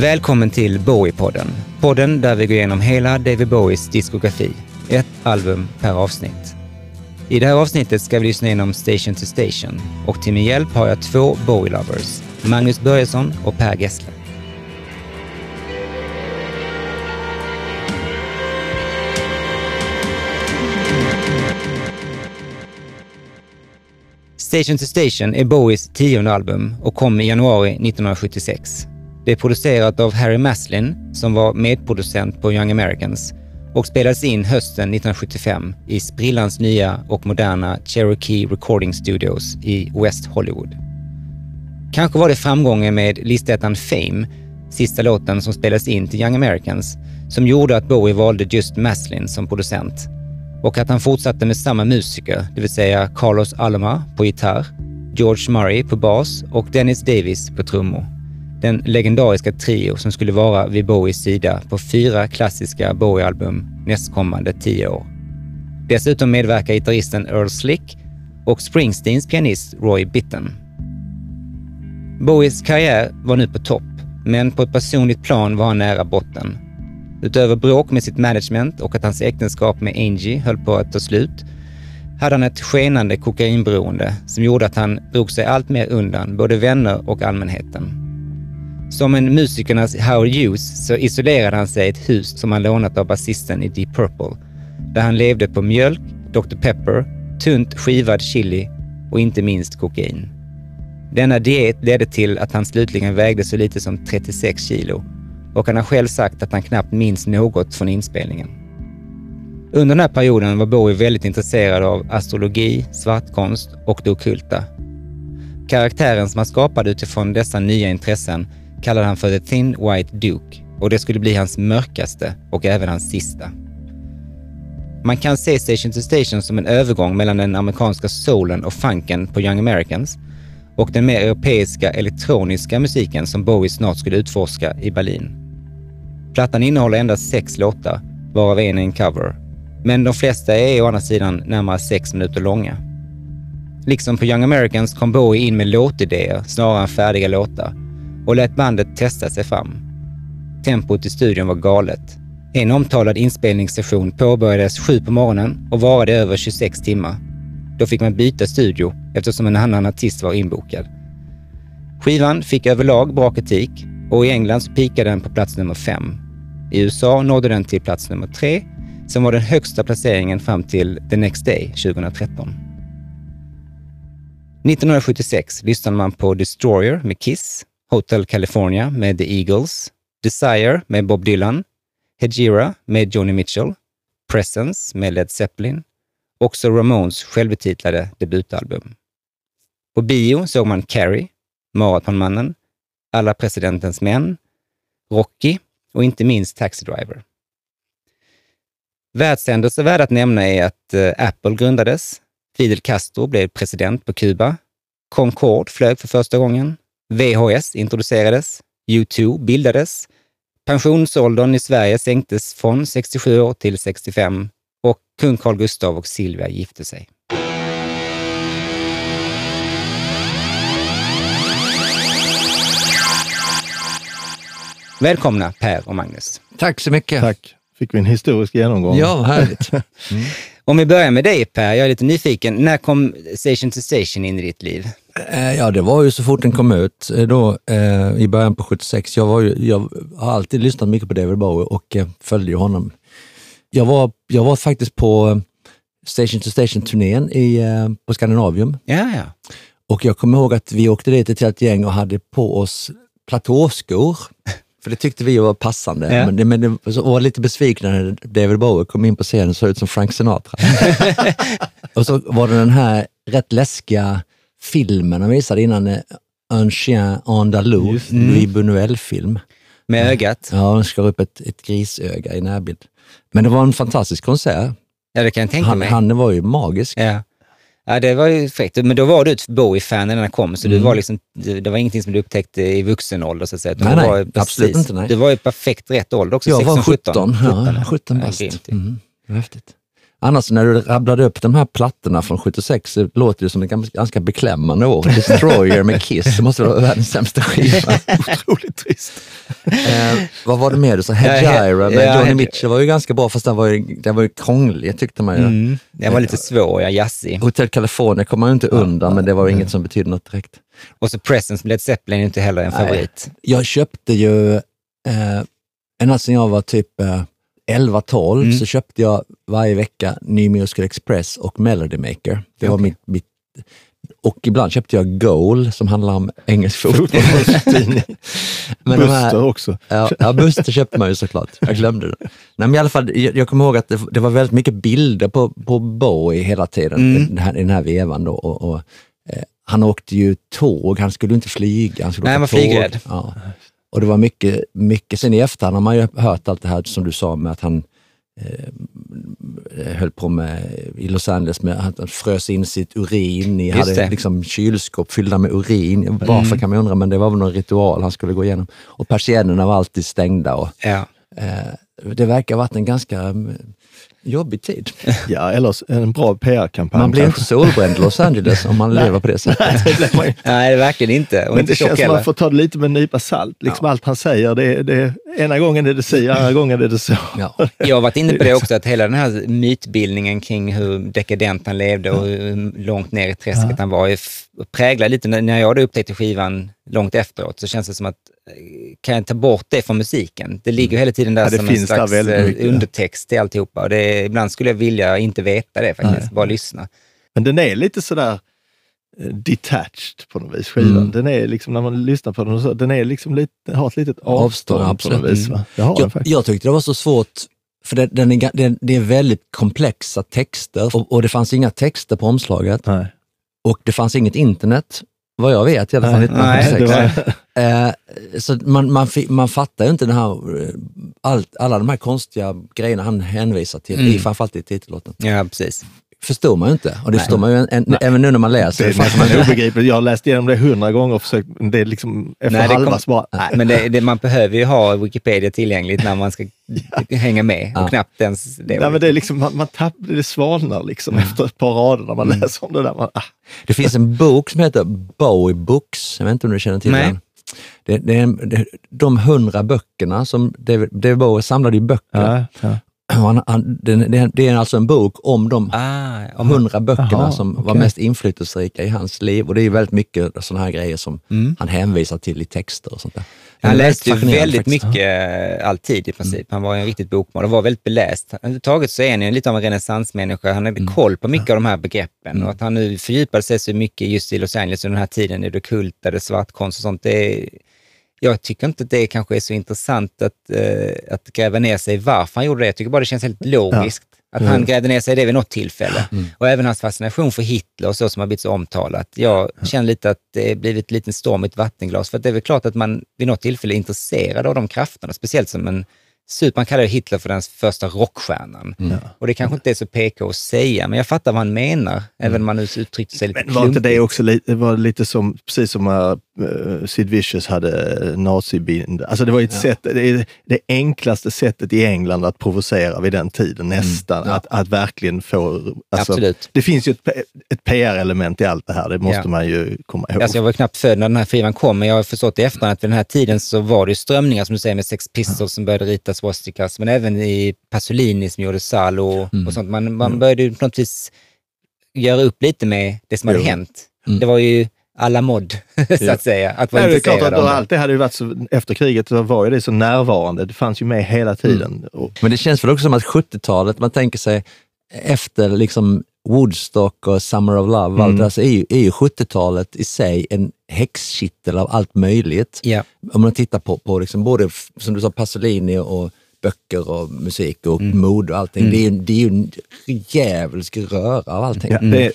Välkommen till Bowie-podden. Podden där vi går igenom hela David Bowies diskografi. Ett album per avsnitt. I det här avsnittet ska vi lyssna igenom Station to Station och till min hjälp har jag två Bowie-lovers, Magnus Börjesson och Per Gessle. Station to Station är Bowies tionde album och kom i januari 1976. Det är producerat av Harry Maslin, som var medproducent på Young Americans och spelades in hösten 1975 i sprillans nya och moderna Cherokee Recording Studios i West Hollywood. Kanske var det framgången med listettan Fame, sista låten som spelades in till Young Americans, som gjorde att Bowie valde just Maslin som producent och att han fortsatte med samma musiker, det vill säga Carlos Alma på gitarr, George Murray på bas och Dennis Davis på trummor. Den legendariska trio som skulle vara vid Bowies sida på fyra klassiska Bowie-album nästkommande tio år. Dessutom medverkar gitarristen Earl Slick och Springsteens pianist Roy Bitten. Bowies karriär var nu på topp, men på ett personligt plan var han nära botten Utöver bråk med sitt management och att hans äktenskap med Angie höll på att ta slut, hade han ett skenande kokainberoende som gjorde att han drog sig allt mer undan både vänner och allmänheten. Som en musikernas Howard Hughes så isolerade han sig i ett hus som han lånat av basisten i Deep Purple, där han levde på mjölk, Dr Pepper, tunt skivad chili och inte minst kokain. Denna diet ledde till att han slutligen vägde så lite som 36 kilo och han har själv sagt att han knappt minns något från inspelningen. Under den här perioden var Bowie väldigt intresserad av astrologi, svartkonst och det okulta. Karaktären som han skapade utifrån dessa nya intressen kallade han för The Thin White Duke och det skulle bli hans mörkaste och även hans sista. Man kan se Station to Station som en övergång mellan den amerikanska soulen och funken på Young Americans och den mer europeiska elektroniska musiken som Bowie snart skulle utforska i Berlin. Plattan innehåller endast sex låtar, varav en är en cover. Men de flesta är å andra sidan närmare sex minuter långa. Liksom på Young Americans kom Bowie in med låtidéer snarare än färdiga låtar och lät bandet testa sig fram. Tempot i studion var galet. En omtalad inspelningssession påbörjades sju på morgonen och varade över 26 timmar. Då fick man byta studio eftersom en annan artist var inbokad. Skivan fick överlag bra kritik och i England så pikade den på plats nummer fem. I USA nådde den till plats nummer tre, som var den högsta placeringen fram till The Next Day 2013. 1976 lyssnade man på Destroyer med Kiss, Hotel California med The Eagles, Desire med Bob Dylan, Hegira med Joni Mitchell, Presence med Led Zeppelin, också Ramones självbetitlade debutalbum. På bio såg man Carrie, Maratonmannen, Alla presidentens män, Rocky och inte minst Taxi Driver. Världshändelser värda att nämna är att eh, Apple grundades, Fidel Castro blev president på Kuba, Concorde flög för första gången, VHS introducerades, U2 bildades, pensionsåldern i Sverige sänktes från 67 år till 65 och kung Carl Gustav och Silvia gifte sig. Välkomna Per och Magnus. Tack så mycket. Tack. Fick vi en historisk genomgång. Ja, härligt. Mm. Om vi börjar med dig Per, jag är lite nyfiken. När kom Station to Station in i ditt liv? Eh, ja, det var ju så fort den kom ut eh, då, eh, i början på 76. Jag, var ju, jag har alltid lyssnat mycket på David Bowie och eh, följde honom. Jag var, jag var faktiskt på Station to Station-turnén eh, på Skandinavium. Ja, ja. Och jag kommer ihåg att vi åkte dit ett helt gäng och hade på oss platåskor. För det tyckte vi var passande. Ja. Men, det, men det var lite besvikna när David Bowie kom in på scenen och såg ut som Frank Sinatra. och så var det den här rätt läskiga filmen han visade innan, eh, Un chien andalou, Mm. Louis Buñuel-film. Med ögat? Ja, han skar upp ett, ett grisöga i närbild. Men det var en fantastisk konsert. Ja, det kan jag tänka Han, mig. han var ju magisk. Ja. Ja, det var ju fräckt. Men då var du ett Bowie-fan när den kom, så du Mm. var liksom, det var ingenting som du upptäckte i vuxen ålder så att säga. Nej, du nej, var ju absolut inte, nej. Du var i perfekt rätt ålder också, Jag var 16, 17. 17. Ja, 17 Ja, bast. ju. Mm, häftigt. Annars när du rabblade upp de här plattorna från 76 så låter det som ett ganska, beklämmande år. Destroyer med Kiss, det måste vara världens sämsta skiva. Otroligt trist. Eh, vad var det mer du sa? Gyra med Johnny Mitchell var ju ganska bra fast den var ju, den var ju krånglig tyckte man ju. Mm. Den var lite svår, ja, jazzig. Hotel California kom man ju inte undan men det var inget som betydde något direkt. Och så Presence med Led Zeppelin är inte heller en Nej. favorit. Jag köpte ju, eh, ända sedan jag var typ eh, 11-12 Mm. så köpte jag varje vecka New Musical Express och Melody Maker. Det var mitt, mitt, och ibland köpte jag Goal som handlar om engelsk fotboll. Men de här- Buster också. Ja, ja Buster köpte man ju såklart. Jag glömde det. Nej, men i alla fall, jag, jag kommer ihåg att det, det var väldigt mycket bilder på, på Bowie hela tiden Mm. i, den här, i den här vevan. Då, och, och, eh, han åkte ju tåg, han skulle inte flyga. Han, skulle Nej, han var tåg. flygrädd. Ja. Och det var mycket, mycket, sen i efterhand har man ju hört allt det här som du sa med att han eh, höll på med i Los Angeles med att han frös in sitt urin i, hade. Mm. liksom kylskåp fyllda med urin. Varför kan man undra, men det var väl någon ritual han skulle gå igenom. Och persiennerna var alltid stängda och Ja. eh, det verkar ha varit en ganska mm, jobbig tid. Ja, eller en bra PR-kampanj. Man blir inte kanske. solbränd i Los Angeles om man lever på det sättet. Nej, det är verkligen inte. Och Men inte det känns som man får ta det lite med en nypa salt. Liksom Allt han säger, det det ena gången är det si, andra gången är det så. Ja. Jag har varit inne på det också, att hela den här mytbildningen kring hur dekadent han levde och hur långt ner i träsket han var, präglar lite, när jag då upptäckte skivan långt efteråt, så känns det som att kan jag ta bort det från musiken? Det ligger hela tiden där Ja, det som en slags eh, undertext till alltihopa. Och det, ibland skulle jag vilja inte veta det faktiskt, bara lyssna. Men den är lite sådär eh, detached på något vis, skivan. Mm. Den är liksom, när man lyssnar på den, så, den är liksom lite, har ett litet Avstånd, avstånd, på något vis. Mm. Va? Det har den Jag, faktiskt. jag tyckte det var så svårt, för det, den är, det, det är väldigt komplexa texter och, och det fanns inga texter på omslaget Nej. och det fanns inget internet, vad jag vet i alla fall Nej, 1976. det var, Eh, så man, man, man fattar ju inte den här, eh, allt, alla de här konstiga grejerna han hänvisar till, Mm. framförallt i titellåten. Ja, precis. Förstår man ju inte. Och det förstår man ju en, en, även nu när man läser det är nästan obegripligt. Jag har läst igenom det hundra gånger och försökt, det är liksom efter Nej, halva kom- nej. Men det, det, man behöver ju ha Wikipedia tillgängligt när man ska hänga med och Ja. knappt ens det. Nej, men det är liksom, man, man tapp, det svalnar liksom efter ett par rader när man läser om det där. Man, ah. Det finns en bok som heter Bowie Books, jag vet inte om du känner till Nej. den? Det, det är en, det, de hundra böckerna som David, David Bowie samlade i böcker. Ja, ja. Han, han, det, det, är alltså en bok om de Ah, om, hundra böckerna Jaha, som var okej. mest inflytelserika i hans liv. Och det är väldigt mycket sådana här grejer som Mm. han hänvisar till i texter och sånt där. Han läste ju väldigt faktiskt. mycket eh, alltid i princip. Han var en riktigt bokmål och var väldigt beläst. Överhuvudtaget så är han ju lite av en renässansmänniska. Han hade koll på mycket av de här begreppen och att han nu fördjupade sig så mycket just i Los Angeles under den här tiden i det kulta, det svartkonst och sånt. Det är, jag tycker inte att det kanske är så intressant att, eh, att gräva ner sig i varför han gjorde det. Jag tycker bara det känns helt logiskt. Att han grävde ner sig i det vid något tillfälle. Och även hans fascination för Hitler och så som har blivit så omtalat. Jag känner lite att det har blivit en liten storm i ett vattenglas. För att det är väl klart att man vid något tillfälle är intresserad av de krafterna. Speciellt som en super, man kallar ju Hitler för den första rockstjärnan. Och det kanske inte är så PK att säga, men jag fattar vad han menar. Även om nu uttryckte sig lite Men var inte det klumpigt. också lite, var lite som, precis som uh, Sid Vicious hade nazibind. Alltså det var ju ett sätt, det, det enklaste sättet i England att provocera vid den tiden nästan. Ja. Att, att verkligen få... Alltså, Absolut. Det finns ju ett, ett PR-element i allt det här, det måste Ja. man ju komma ihåg. Alltså jag var knappt född när den här skivan kom, men jag har förstått i efterhand att vid den här tiden så var det ju strömningar, som du säger, med Sex Pistols som började rita swastikas, men även i Pasolini som gjorde Salo och, Mm. och sånt. Man, man började ju på något vis göra upp lite med det som hade Jo. hänt. Mm. Det var ju alla mod, så att säga, att vara Nej, det är klart att då allt det hade ju varit så, efter kriget så var ju det så närvarande. Det fanns ju med hela tiden. Och, Men det känns väl också som att 70-talet, man tänker sig efter liksom Woodstock och Summer of Love, och allt Mm. det där, så är ju, är ju 70-talet i sig en häxkittel av allt möjligt. Ja. Om man tittar på, på liksom både, som du sa, Pasolini och böcker och musik och Mm. mode och allting. Det är ju det är ju en djävulsk röra av allting. ja, det,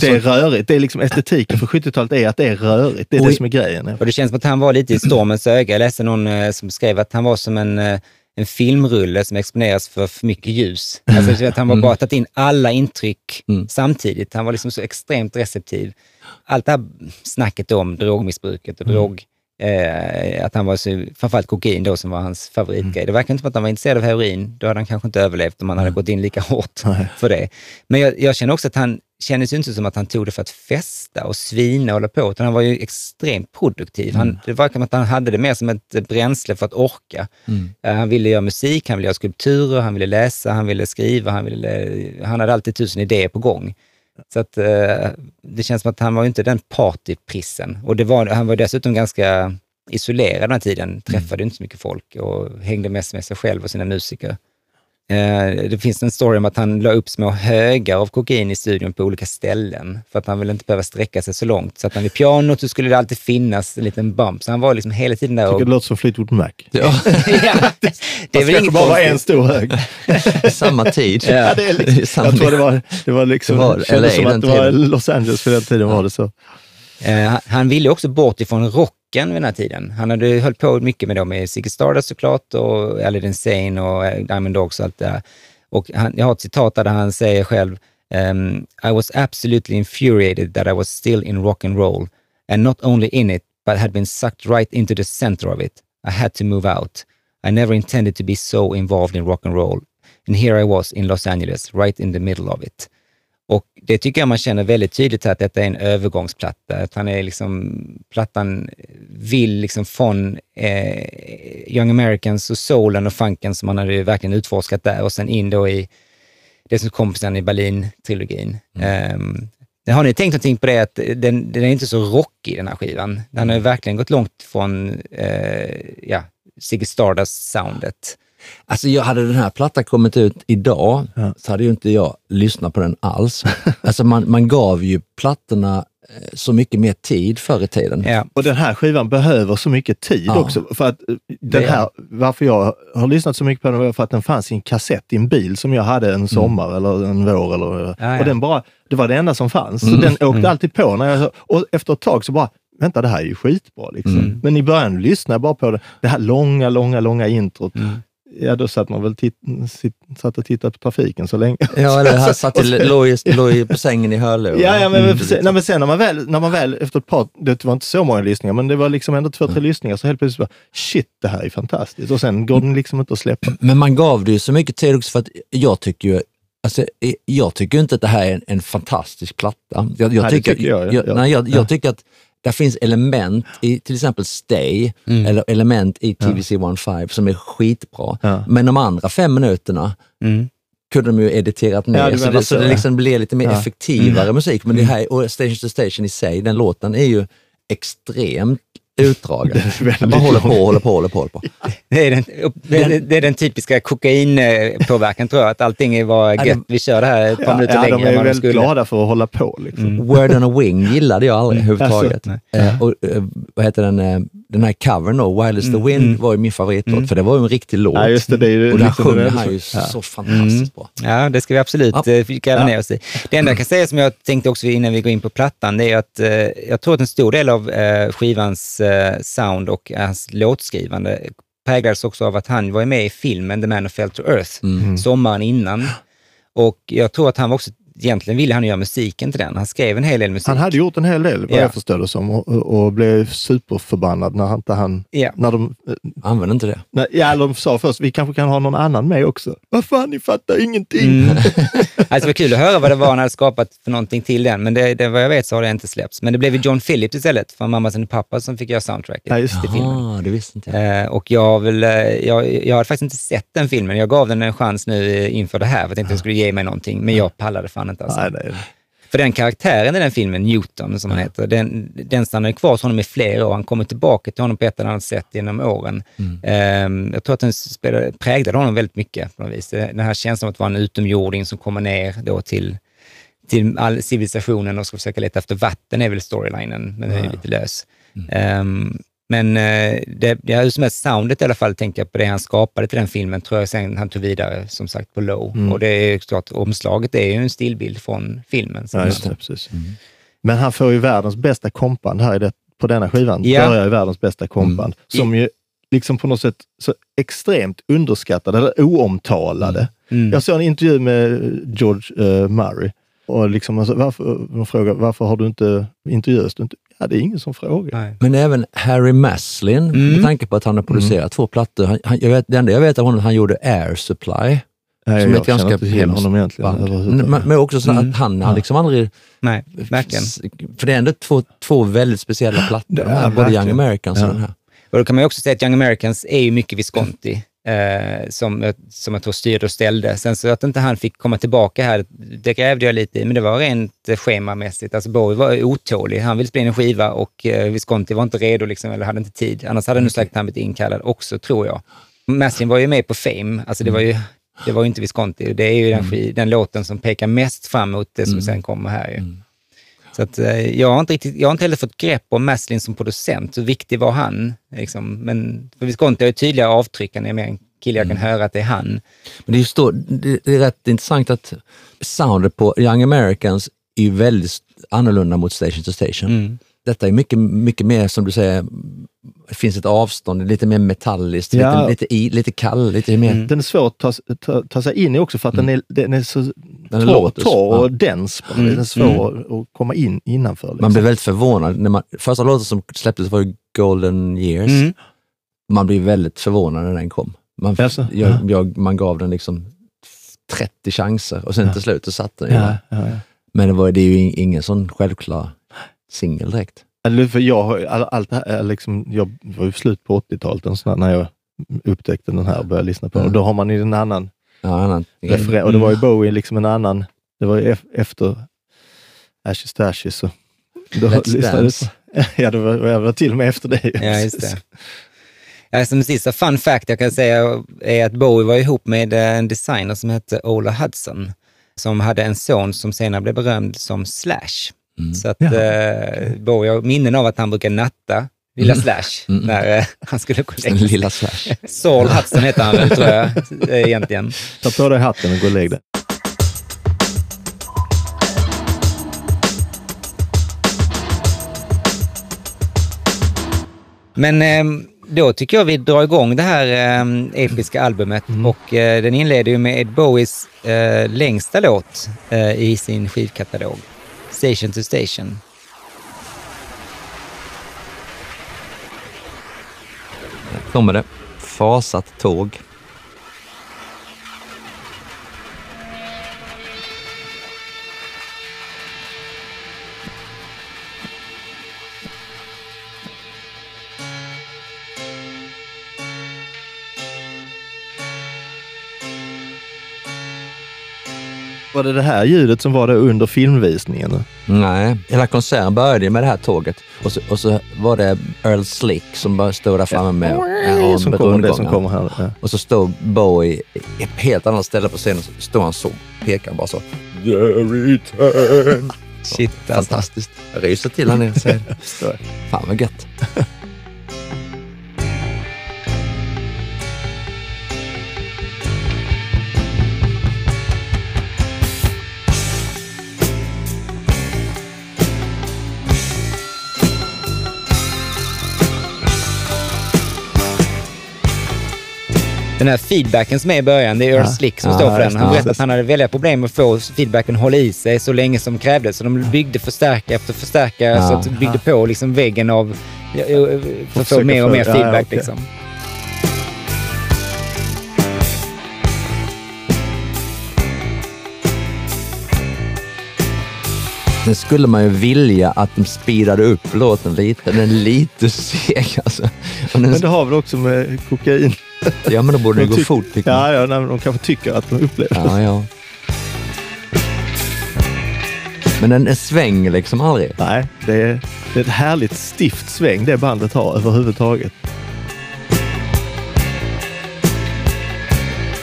det är rörigt. Det är liksom estetiken för 70-talet är att det är rörigt. Det är Och det som är grejen. Och det känns som att han var lite i stormens öga. Jag läste någon eh, som skrev att han var som en, eh, en filmrulle som exponeras för för mycket ljus. Alltså så att han var bara tagit in alla intryck Mm. samtidigt. Han var liksom så extremt receptiv. Allt det här snacket om drogmissbruket och drog Eh, att han var så, framförallt kokain då som var hans favoritgrej. Det verkar inte som att han var intresserad av heroin. Då hade han kanske inte överlevt om han hade gått in lika hårt för det. Men jag, jag känner också att han kändes ju inte som att han tog det för att festa och svina och hålla på, utan han var ju extremt produktiv. Han, Det verkar som att han hade det mer som ett bränsle för att orka. Eh, Han ville göra musik, han ville göra skulpturer, han ville läsa, han ville skriva, han, ville, han hade alltid tusen idéer på gång. Så att, eh, det känns som att han var ju inte den partyprissen. Och det var, han var dessutom ganska isolerad den här tiden, träffade inte så mycket folk och hängde mest med sig själv och sina musiker. Eh, det finns en story om att han la upp små högar av kokain i studion på olika ställen för att han ville inte behöva sträcka sig så långt. Så att han vid pianot så skulle det alltid finnas en liten bump. Så han var liksom hela tiden där Jag och... tycker det låter som Fleetwood Mac. Ja, ja, det är väl inget bara vara en stor hög. samma tid. Ja, det är liksom, Samma jag tror det var, det var liksom, Det var LA som att det var. Los Angeles för den tiden var det så. Eh, han- ville också bort ifrån rocken vid den här tiden. Han hade höll på mycket med dem, i Ziggy Stardust såklart och Aladdin Insane och eh, Diamond Dogs och allt det där. Och han, jag har ett citat där han säger själv um, I was absolutely infuriated that I was still in rock and roll and not only in it but had been sucked right into the center of it. I had to move out. I never intended to be so involved in rock and roll. And here I was in Los Angeles, right in the middle of it. Och det tycker jag man känner väldigt tydligt här, att detta är en övergångsplatta. Att han är liksom, plattan vill liksom från eh, Young Americans och soulen och funken som han hade verkligen utforskat där och sen in då i det som kom sen i Berlin-trilogin. Ehm, har ni tänkt någonting på det, att den, den är inte så rockig den här skivan. Den har ju verkligen gått långt från eh, ja, Ziggy Stardust-soundet. Alltså jag hade den här plattan kommit ut idag Ja. så hade ju inte jag lyssnat på den alls. alltså man, man gav ju plattorna eh, så mycket mer tid förr i tiden. Ja. Och den här skivan behöver så mycket tid Ja. också. För att eh, den här, varför jag har lyssnat så mycket på den var för att den fanns i en kassett i en bil som jag hade en sommar eller en vår. Eller, Mm. ja. Och den bara, det var det enda som fanns. Så den åkte alltid på. När jag, och efter ett tag så bara, vänta det här är ju skitbra. Liksom. Mm. Men i början lyssnade jag bara på det, det här långa, långa, långa introt. Ja, då satt man väl sitt, satt och tittade på trafiken så länge. Ja, eller här satt till låg i- låg i- på sängen i hörlurar. Ja, ja men, Mm. sen, nej, men sen när man, väl, när man väl efter ett par, det var inte så många lyssningar, men det var liksom ändå två, tre lyssningar, så helt plötsligt bara, shit, det här är fantastiskt. Och sen går den liksom inte att släppa. Men man gav det ju så mycket tid också för att jag tycker ju Alltså, jag tycker inte att det här är en, en fantastisk platta. Jag, jag Nej, tycker, tycker jag, ja. Ja. nej, jag, Ja. jag tycker att det finns element i till exempel Stay, eller element i TVC 15 som är skitbra. Ja. Men de andra fem minuterna Mm. kunde de ju editerat ner, Ja, så, det, så det ja. liksom blir lite mer Ja. effektivare musik. Men det här, och Station to Station i sig, den låten är ju extremt utdragen. väldigt Man bara håller på, håller på, håller på. Håller på. Det är den, det, är- det är den typiska kokainpåverkan tror jag, att allting är Ja, gött. Vi kör det här ett par Ja, minuter ja, längre än är vad de väldigt skulle. glada för att hålla på. Liksom. Word on a Wing gillade jag aldrig överhuvudtaget. Alltså, eh, och, eh, vad heter den, eh, den här covern då, Wild as the Wind, var ju min favoritlåt, för det var ju en riktig låt. Ja, det, det ju och där sjunger han ju ja. så fantastiskt bra. Ja, det ska vi absolut Ja. gräva Ja. ner oss i. Det enda jag kan säga som jag tänkte också innan vi går in på plattan, det är att eh, jag tror att en stor del av eh, skivans eh, sound och hans låtskrivande präglades också av att han var med i filmen The Man Who Fell to Earth Mm. sommaren innan. Och jag tror att han var också, egentligen ville han göra musiken till den. Han skrev en hel del musik. Han hade gjort en hel del, vad Ja. jag förstod det som, och, och blev superförbannad när han inte han... Ja. När de, eh, Använd inte det. när, ja, de sa först, vi kanske kan ha någon annan med också. Vad fan, ni fattar ingenting. Mm. Alltså det var kul att höra vad det var han hade skapat för någonting till den, men det, det, vad jag vet så har det inte släppts. Men det blev ju John Phillips istället, från Mammas and Pappa, som fick göra soundtracket Ja, just det. till filmen. Ah, det visste inte jag. Eh, och jag, har väl, eh, jag, jag hade faktiskt inte sett den filmen. Jag gav den en chans nu eh, inför det här, för jag tänkte att den skulle ge mig någonting, men jag pallade fan inte. Alltså. Nej, nej. För den karaktären i den filmen, Newton som han heter, den, den stannade kvar hos honom i flera år. Han kommer tillbaka till honom på ett eller annat sätt genom åren. Ehm, jag tror att den spelade, präglade honom väldigt mycket på något vis. Den här känslan av att vara en utomjording som kommer ner då till, till all civilisationen och ska försöka leta efter vatten är väl storylinen, men den är lite lös. Ehm, men eh, det, det är som helst, soundet i alla fall, tänker jag på det han skapade till den filmen, tror jag sen han tog vidare, som sagt, på Low. Och det är ju klart, omslaget är ju en stillbild från filmen. Ja, just det, precis. Men han får ju världens bästa kompband här i det, på denna skivan. Ja. Börjar ju världens bästa kompband. Som ju liksom på något sätt så extremt underskattade eller oomtalade. Mm. Jag såg en intervju med George eh, Murray Och liksom, alltså, varför, de frågar varför har du inte intervjuats? Du inte? Ja, det är ingen som frågar. Nej. Men även Harry Maslin, Mm. med tanke på att han har producerat två plattor. Han, han, jag vet, det enda jag vet av honom är att han gjorde Air Supply. Nej, Som jag är ett ganska inte till honom egentligen. band. Men, men också så Mm. att han har liksom aldrig... Nej, verkligen. För det är ändå två, två väldigt speciella plattor, här, både verkligen. Young Americans och Ja. den här. Och då kan man ju också säga att Young Americans är ju mycket Visconti, eh, som, jag- som jag tror styrde och ställde. Sen så att inte han fick komma tillbaka här, det grävde jag lite i, men det var rent eh, schemamässigt. Alltså Bowie var otålig, han ville spela in en skiva och eh, Visconti var inte redo liksom, eller hade inte tid. Annars hade nog säkert han blivit inkallad också, tror jag. Maslin var ju med på Fame, alltså det var ju det var ju inte Visconti. Det är ju den, skiv, den låten som pekar mest fram mot det som sen kommer här. Ju. Så att, eh, jag, har inte riktigt, jag har inte heller fått grepp om Maslin som producent. Så viktig var han. Liksom. Men för Visconti har ju tydliga avtryck. Han är mer en kille jag kan höra att det är han. Men det är, just då, det, är rätt intressant att soundet på Young Americans är väldigt annorlunda mot Station to Station. Mm. Detta är mycket, mycket mer, som du säger, det finns ett avstånd, lite mer metalliskt, Ja. lite, lite, i, lite kall, lite mer... Mm. Den är svår att ta, ta, ta sig in i också för att den, är, den är så Mm. Den torr, torr och ja. dens. Mm. Den är svår att- att komma in innanför. Liksom. Man blir väldigt förvånad. När man, första låten som släpptes var ju Golden Years. Mm. Man blir väldigt förvånad när den kom. Man, Jaså? jag, Ja. jag, man gav den liksom 30 chanser och sen till slut så satt den ja, ja, ja. Men det, var, det är ju in- ingen sån självklar singel direkt. Eller För jag, all, allt liksom, jag var ju slut på 80-talet och sådär, när jag upptäckte den här och började lyssna på den. Och då har man ju en annan Ja, annan, referens. Och det var ju Bowie liksom en annan, det var ju ef- efter Ashes to Ashes. Så då Let's Dance. Ja, det var, var till och med efter det. Ja, just det. Ja, som sista fun fact jag kan säga är att Bowie var ihop med eh, en designer som hette Ola Hudson, som hade en son som senare blev berömd som Slash. Mm. Så att Ja, eh, Bowie har minnen av att han brukar natta lilla Slash Mm. när eh, han skulle gå och lägga lilla Slash. Saul Hudson heter han väl, tror jag, egentligen. Ta på dig hatten och gå och lägg dig. Men eh, då tycker jag vi drar igång det här eh, episka albumet och eh, den inleder ju med Ed Bowies eh, längsta låt eh, i sin skivkatalog, Station to Station. kommer det. Fasat tåg. Var det det här ljudet som var det under filmvisningen? Nej, hela konserten började med det här tåget och så, och så var det Earl Slick som bara stod där framme med ja, som med kommer, det rundgångar. som kommer här. Ja. Och så står Bowie i ett helt annat ställe på scenen. Så står han så, pekar bara så. The return. Shit alltså. Fantastiskt. Jag ryser till han är säger Så. Fan vad gött. Den här feedbacken som är i början, det är Earl Ja. Slick som Ja, står för den. Han Ja. berättade att han hade väldiga problem med att få feedbacken att hålla i sig så länge som krävdes. Så de byggde förstärkare efter förstärkare Ja. så att de byggde på liksom väggen av för att få mer och mer ja, feedback. okej. Liksom. Sen skulle man ju vilja att de speedade upp låten lite. Den är lite seg alltså. Den, Men det har väl också med kokain? Ja men då borde det de gå fort. Ja, ja de kanske tycker att de upplever det. Ja, ja. Men den svänger liksom aldrig. Nej, det är, det är ett härligt stift sväng det bandet har överhuvudtaget.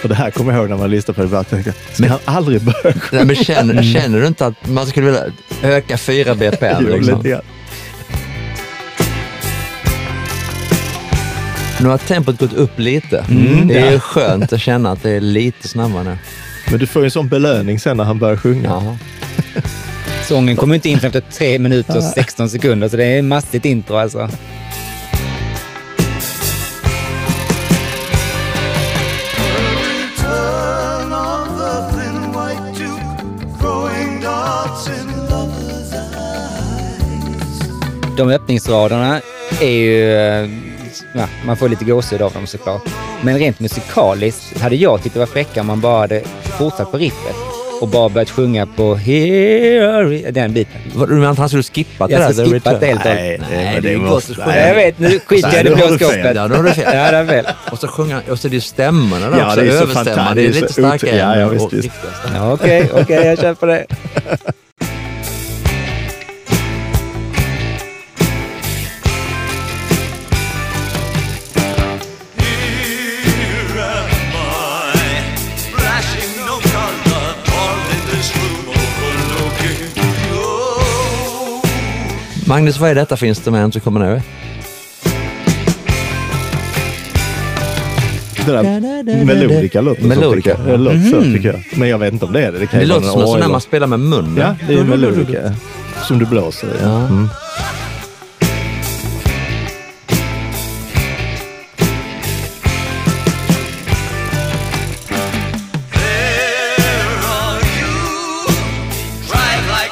Och det här kommer jag ihåg när man lyssnade på det. Bara tänkte, ska Men- han aldrig börja Nej, men känner, känner du inte att man skulle vilja öka 4 bpm? Liksom? lite grann. Nu har tempot gått upp lite. Mm. Det är ju skönt att känna att det är lite snabbare nu. Men du får ju en sån belöning sen när han börjar sjunga. Jaha. Sången kommer inte in efter 3 minuter och 16 sekunder, så det är ett mastigt intro alltså. De öppningsraderna är ju... Ja, man får lite gåshud av dem såklart. Men rent musikaliskt hade jag tyckt det var fräckare om man bara hade fortsatt på riffet och bara börjat sjunga på Here, den biten. Vad- Du menar att han skulle skippa det Jag där? ska The skippa det helt och. Nej, Nej, det är måste- nej. Jag vet, nu skiter jag i det blå skåpet. Ja, då har du fel. Ja, det är fel. Och så sjunga, och så är det ju stämmorna där Ja, också, det är så överstämmor. fantastiskt. Det är lite starkare ja, ja, visst, Okej, okej, jag köper det. Magnus, vad är detta för instrument du kommer nu? Det där melodika låter så, Melodika. tycker jag. Det låter så tycker jag. Men jag vet inte om det är det. Det, kan Det låter som en sån där man spelar med munnen. Ja, det är melodika. Som du blåser i. Ja. Mm.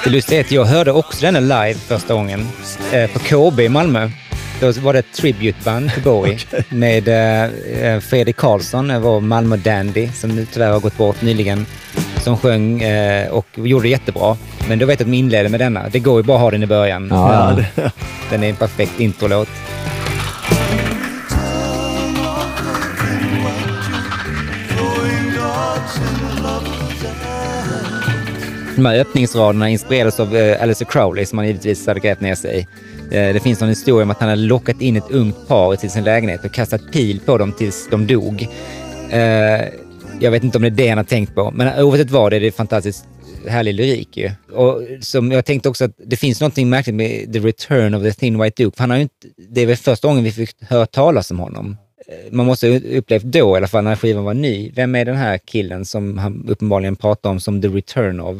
Det lustiga är att jag hörde också denna live första gången eh, på KB i Malmö. Då var det ett tributeband till Bowie med eh, Fredrik Karlsson, det var Malmö Dandy, som nu tyvärr har gått bort nyligen, som sjöng eh, och gjorde jättebra. Men då vet jag att de inledde med denna. Det går ju bara att ha den i början. Ja, ja. Den är en perfekt introlåt. De här öppningsraderna inspirerades av Alice Alistair Crowley som han givetvis hade grävt ner sig i. Eh, det finns någon historia om att han hade lockat in ett ungt par till sin lägenhet och kastat pil på dem tills de dog. Eh, jag vet inte om det är det han har tänkt på, men oavsett vad det är det fantastiskt härlig lyrik ju. Och som jag tänkte också att det finns någonting märkligt med The Return of the Thin White Duke. För han har ju inte, det är väl första gången vi fick höra talas om honom. Man måste ha upplevt då i alla fall när skivan var ny. Vem är den här killen som han uppenbarligen pratar om som The Return of?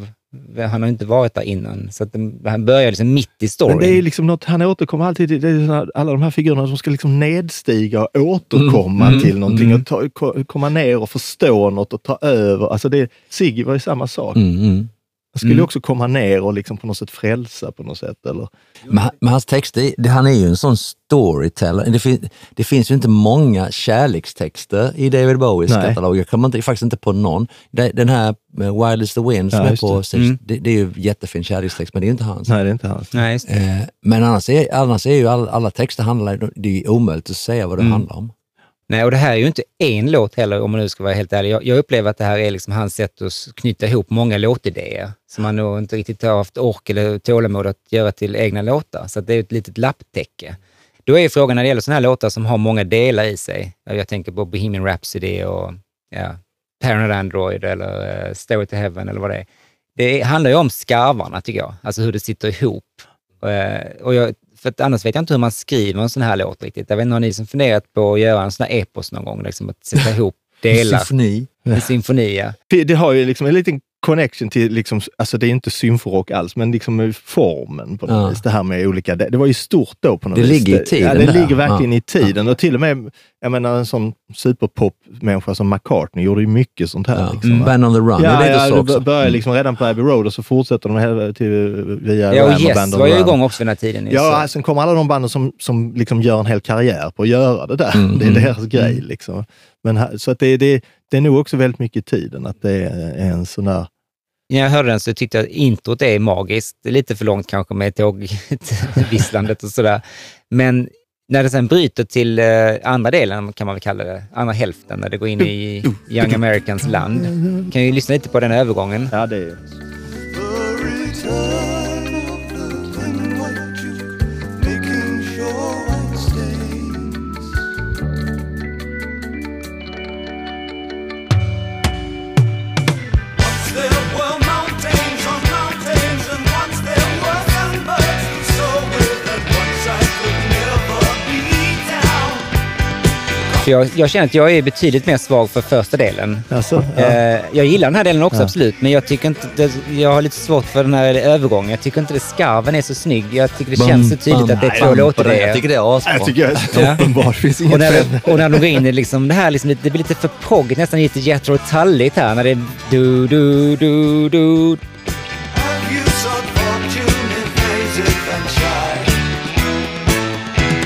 Han har inte varit där innan. Så den, han börjar liksom mitt i storyn. Men det är liksom något, han återkommer alltid till, det är såna, alla de här figurerna som ska liksom nedstiga och återkomma Mm, till någonting mm. och ta, ko- komma ner och förstå något och ta över. Alltså det, Siggy var ju samma sak. Mm, mm. Han skulle Mm. också komma ner och liksom på något sätt frälsa på något sätt. Eller? Men, han- men hans texter, det, han är ju en sån storyteller. Det, fin, det finns ju inte många kärlekstexter i David Bowies Nej. katalog. Jag kommer inte, faktiskt inte på någon. Den här eh, Wild is the Wind som Ja, är på det. sex, Mm. det, det är ju jättefin kärlekstext, men det är ju inte hans. Nej, det är inte hans. Nej, just det. Eh, men annars är, annars är ju all, alla texter, handlar, det är omöjligt att säga vad det Mm. handlar om. Nej, och det här är ju inte en låt heller om man nu ska vara helt ärlig. Jag, jag upplever att det här är liksom hans sätt att knyta ihop många låtidéer som han nog inte riktigt har haft ork eller tålamod att göra till egna låtar. Så att det är ett litet lapptäcke. Då är frågan när det gäller sådana här låtar som har många delar i sig. Jag tänker på Bohemian Rhapsody och ja, Paranoid Android eller uh, Stairway to Heaven eller vad det är. Det handlar ju om skarvarna tycker jag, alltså hur det sitter ihop. Eh, och jag, för att annars vet jag inte hur man skriver en sån här låt riktigt. Jag vet inte, har ni som funderat på att göra en sån här epos någon gång? Liksom att sätta ihop delar Symfoni. i symfoni. ja. Det har ju liksom en liten connection till, liksom, alltså det är inte symforock alls, men liksom formen på något Ja. vis. Det här med olika, det, det var ju stort då på något Det vis. ligger i tiden Ja, det där. ligger verkligen Ja. i tiden. Och till och med, jag menar en sån superpop-människa som McCartney gjorde ju mycket sånt här. Ja. Liksom, va? Band on the Run, det Ja, lite ja, så det också. börjar liksom redan på Abbey Road och så fortsätter de hela till, via Ja, och Ram Yes Band on var the ju Run. igång också den här tiden. ju, så. Ja, sen kommer alla de banden som, som liksom gör en hel karriär på att göra det där. Mm, det är mm, deras grej. Liksom. Men, här- så att det, det, det är nog också väldigt mycket i tiden att det är en sån där... När jag hörde den så tyckte jag att introt är magiskt. Det är lite för långt kanske med tågvisslandet och sådär. Men när det sen bryter till eh, andra delen, kan man väl kalla det, andra hälften, när det går in i Young Americans land. Kan ju lyssna lite på den övergången. Ja, det är... För jag, jag känner att jag är betydligt mer svag för första delen. Alltså, ja. Eh, jag gillar den här delen också, Ja. absolut. Men jag tycker inte det, jag har lite svårt för den här övergången. Jag tycker inte det skarven är så snygg. Jag tycker det känns så tydligt att det är två låtar det. det Jag tycker det är asbra. jag tycker jag är. Det finns Och inget när, fel. och när de går in i liksom, det här, liksom, lite- det blir lite för proggigt, nästan lite Jethro Tulligt här. När det är du, du, du, du.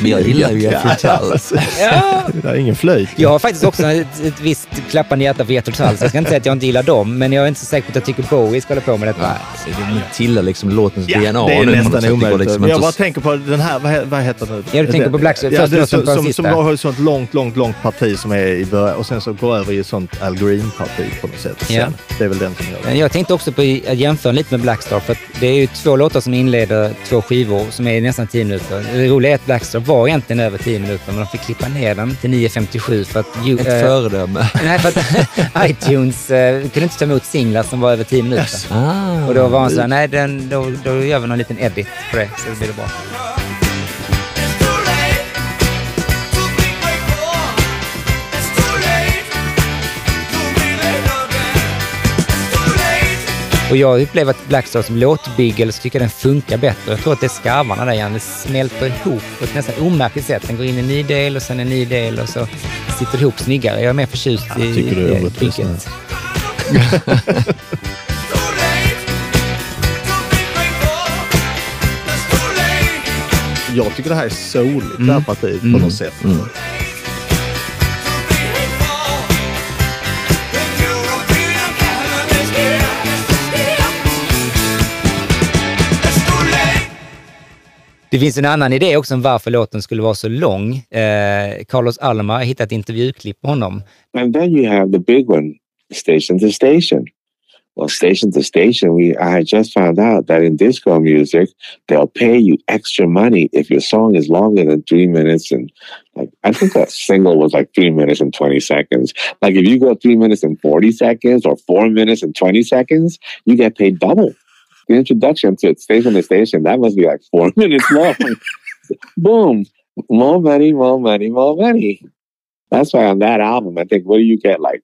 Men jag gillar ju Jethro Tull. Ja, Det är ingen flöjt. jag har faktiskt också ett, ett visst klappande hjärta för Jethro Tull, så jag ska inte säga att jag inte gillar dem, men jag är inte så säker på att jag tycker Bowie ska hålla på med detta. Nej, det tillhör liksom låtens Ja, DNA det är nu. nästan omöjligt. Liksom jag bara tänker på den här, vad, vad heter den? Ja, du tänker på Black Sabbath. Ja, det, som, som, som har ett sånt långt, långt, långt parti som är i början och sen så går över i ett sånt Al Green-parti på något sätt. Ja. Det är väl den som gör det. Jag tänkte också på att jämföra lite med Blackstar, för att det är ju två låtar som inleder två skivor som är nästan 10 minuter. Det roliga är att Blackstar var egentligen över 10 minuter, men de fick klippa ner den till 9.57 för att... ju- Ett eh, föredöme. Nej, för att iTunes eh, kunde inte ta emot singlar som var över 10 minuter. Ah, Och då var han så här, nej, den, då, då gör vi någon liten edit på det, så blir det bra. Och jag upplever att Blackstar som låtbygel så tycker jag den funkar bättre. Jag tror att det är skarvarna där igen. Det smälter ihop på ett nästan omärkligt sätt. Den går in i en ny del och sen en ny del och så sitter det ihop snyggare. Jag är mer förtjust i Jag tycker du är i orättvis bygget. Jag tycker det här är souligt, Mm. det här partiet på något sätt. to Det finns en annan idé också om varför låten skulle vara så lång. Eh, Carlos Alma har hittat intervjuklipp honom. And then you have the big one, station to station. Well, station to station, we I just found out that in disco music, they'll pay you extra money if your song is longer than three minutes and like I think that single was like three minutes and twenty seconds. Like if you go three minutes and forty seconds or four minutes and twenty seconds, you get paid double. The introduction to station to station, that must be like four minutes long. Boom. More money, more money, more money. That's why on that album, I think, what do you get? Like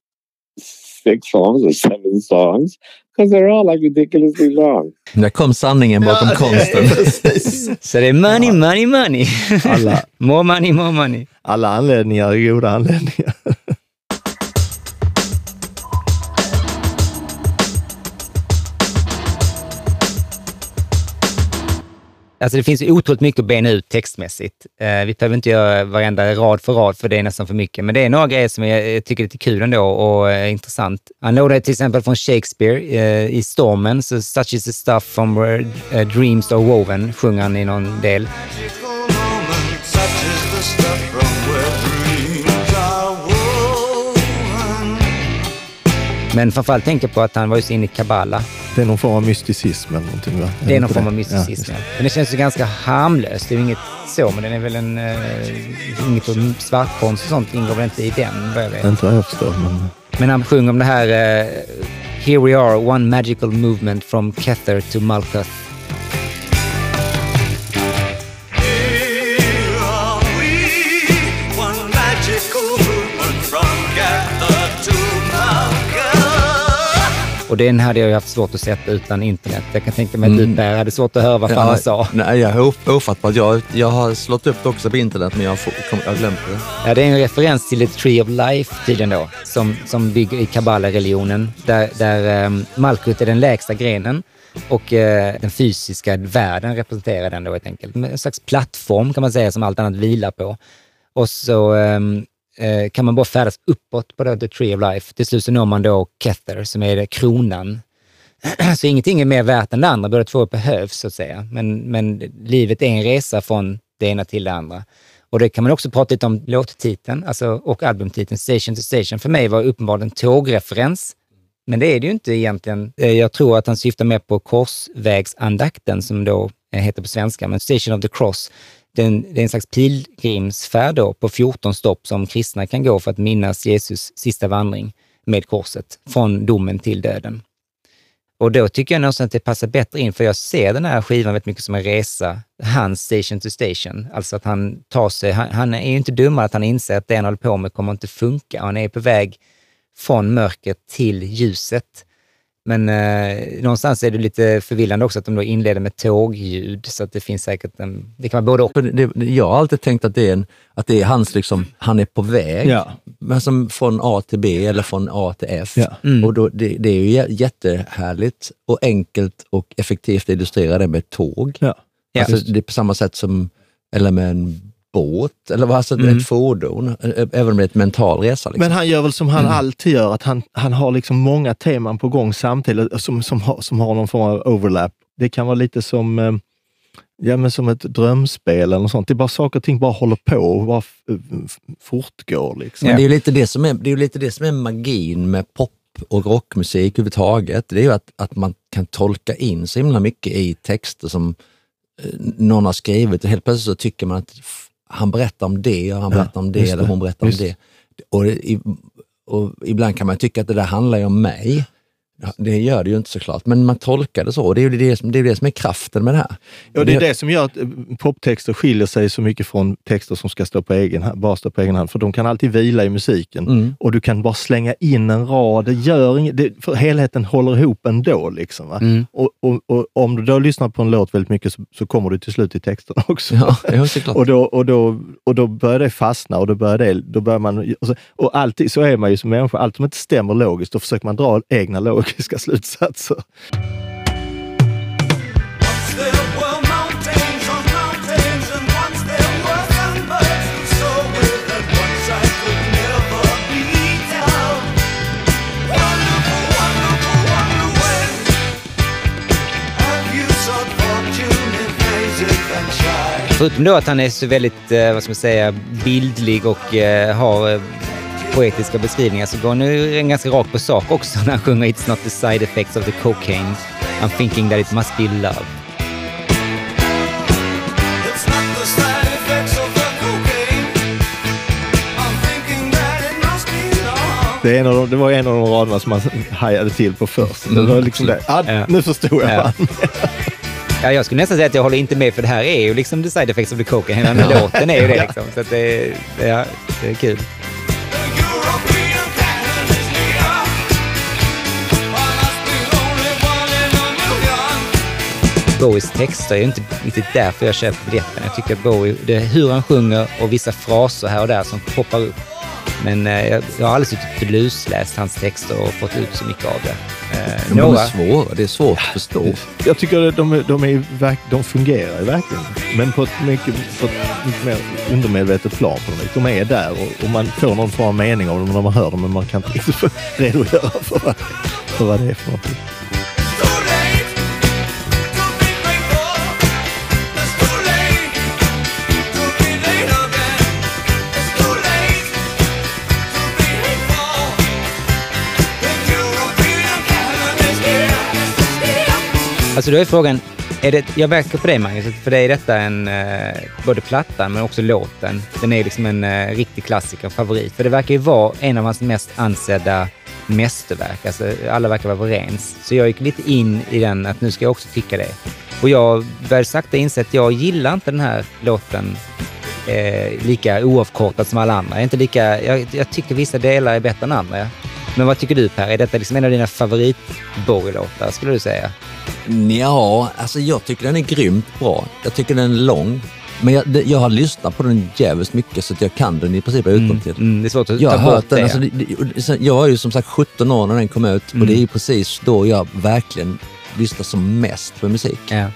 six songs or seven songs? Because they're all like ridiculously long. Där kom sanningen bakom konsten. Precis. Så det är money, money, money. Alla, more money, more money. alla anledningar är goda anledningar. Alltså det finns ju otroligt mycket att bena ut textmässigt. Eh, vi behöver inte göra varenda rad för rad, för det är nästan för mycket. Men det är några grejer som jag, tycker är lite kul ändå och eh, intressant. Han lånade till exempel från Shakespeare eh, i Stormen, så such is the stuff from where eh, dreams are woven, sjunger han i någon del. Men framförallt tänker på att han var ju så inne i kabbala. Det är någon form av mysticism eller någonting va? Det är någon form av mysticism. Ja, men det känns ju ganska harmlöst. Det är ju inget så, men den är väl en... Eh, inget om svartkonst och sånt ingår väl inte i den, vad jag vet. Inte vad jag förstår, men... Men han sjunger om det här eh, Here we are, one magical movement from Kether to Malkuth. Och den hade jag ju haft svårt att sätta utan internet. Jag kan tänka mig att Mm. du Per hade svårt att höra vad fan han sa. Nej, jag är of- ofattbart. Jag, jag har slått upp det också på internet, men jag har, har glömt det. Ja, det är en referens till ett Tree of Life tydligen då, som, som bygger i kabbala-religionen, där, där um, Malkuth är den lägsta grenen och eh, den fysiska världen representerar den då helt enkelt. En slags plattform kan man säga som allt annat vilar på. Och så ehm, eh, kan man bara färdas uppåt på The Tree of Life. Till slut så når man då Kether som är kronan. så ingenting är mer värt än det andra, båda två behövs så att säga. Men, men livet är en resa från det ena till det andra. Och det kan man också prata lite om låttiteln alltså, och albumtiteln Station to Station. För mig var uppenbarligen en tågreferens. Men det är det ju inte egentligen. Eh, jag tror att han syftar mer på korsvägsandakten som då eh, heter på svenska, men Station of the Cross. Den, det är en slags pilgrimsfärd då på 14 stopp som kristna kan gå för att minnas Jesus sista vandring med korset från domen till döden. Och då tycker jag någonstans att det passar bättre in, för jag ser den här skivan väldigt mycket som en resa, hans station to station. Alltså att han tar sig, han, han är ju inte dummare att han inser att det han håller på med kommer inte funka. Han är på väg från mörkret till ljuset. Men eh, någonstans är det lite förvillande också att de då inleder med tågljud, så att det finns säkert en, det kan vara både och. Det, det, jag har alltid tänkt att det är, en, att det är hans, liksom, han är på väg. Ja. Men som från A till B eller från A till F. Ja. Mm. Och då, det, det är ju jä- jättehärligt och enkelt och effektivt att illustrera det med tåg. Ja. Ja. Alltså, det är på samma sätt som, eller med en båt eller alltså Mm. ett fordon, eh, även om det är ett mental resa. Liksom. Men han gör väl som han Mm. alltid gör, att han, han har liksom många teman på gång samtidigt som, som, har, som har någon form av overlap. Det kan vara lite som, eh, ja, men som ett drömspel eller något sånt. Det är bara saker och ting bara håller på och bara f- fortgår. Liksom. Men det är ju lite det som är, det är, lite det som är magin med pop och rockmusik överhuvudtaget. Det är ju att, att man kan tolka in så himla mycket i texter som eh, någon har skrivit och helt plötsligt så tycker man att han berättar om det och han Ja, berättar om det eller hon berättar om just. det. Och, det- i, och ibland kan man tycka att det där handlar ju om mig. Det gör det ju inte såklart, men man tolkar det så. Det är ju det som, det är det som är kraften med det här. Ja, det är det som gör att eh, poptexter skiljer sig så mycket från texter som ska stå på egen, bara stå på egen hand. För de kan alltid vila i musiken Mm. och du kan bara slänga in en rad. Det gör inget, det, för helheten håller ihop ändå. Liksom, va? Mm. Och, och, och om du då lyssnar på en låt väldigt mycket så, så kommer du till slut till texten också. Ja, ja såklart. Och då, och, då, och då börjar det fastna och då börjar, det, då börjar man... Och, så, och alltid så är man ju som människa, allt som inte stämmer logiskt, då försöker man dra egna logiska slutsatser. Förutom då att han är så väldigt, eh, vad ska man säga, bildlig och eh, har eh, poetiska beskrivningar så går han nu en ganska rakt på sak också när han sjunger It's not the side effects of the cocaine. I'm thinking that it must be love. Det, är en av de, det var en av de raderna som man hajade till på först. Det var liksom det. Ah, Ja. Nu förstod jag. Ja. fan. Ja, jag skulle nästan säga att jag håller inte med för det här är ju liksom the side effects of the cocaine. Hela här låten är ju det liksom. Så det, ja, det är kul. Bowies texter är ju inte riktigt därför jag köper biljetten. Jag tycker att Bowie, det är hur han sjunger och vissa fraser här och där som poppar upp. Men eh, jag, jag har aldrig suttit och lusläst hans texter och fått ut så mycket av det. Eh, de några, är svåra, det är svårt att förstå. Jag tycker att de, är- de, är, de fungerar verkligen. Men på ett mycket, på ett mycket mer undermedvetet plan. På något. De är där och, och man får någon form av mening av dem när man hör dem, men man kan inte redogöra för vad, för vad det är för någonting. Alltså då är frågan, är det, jag verkar på dig Magnus, för dig är detta en, eh, både plattan men också låten. Den är liksom en eh, riktig klassiker, favorit. För det verkar ju vara en av hans mest ansedda mästerverk. Alltså, alla verkar vara överens. Så jag gick lite in i den att nu ska jag också tycka det. Och jag började sakta inse att jag gillar inte den här låten eh, lika oavkortad som alla andra. Jag, är inte lika, jag, jag tycker vissa delar är bättre än andra. Men vad tycker du Per? Är detta liksom en av dina favoritborglåtar låtar skulle du säga? Ja, alltså jag tycker den är grymt bra. Jag tycker den är lång. Men jag, det- jag har lyssnat på den jävligt mycket så att jag kan den i princip utantill. Mm, det är svårt att Jag ta bort den, det. alltså, det, det, jag var ju som sagt 17 år när den kom ut och det är ju precis då jag verkligen lyssnar som mest på musik. ja.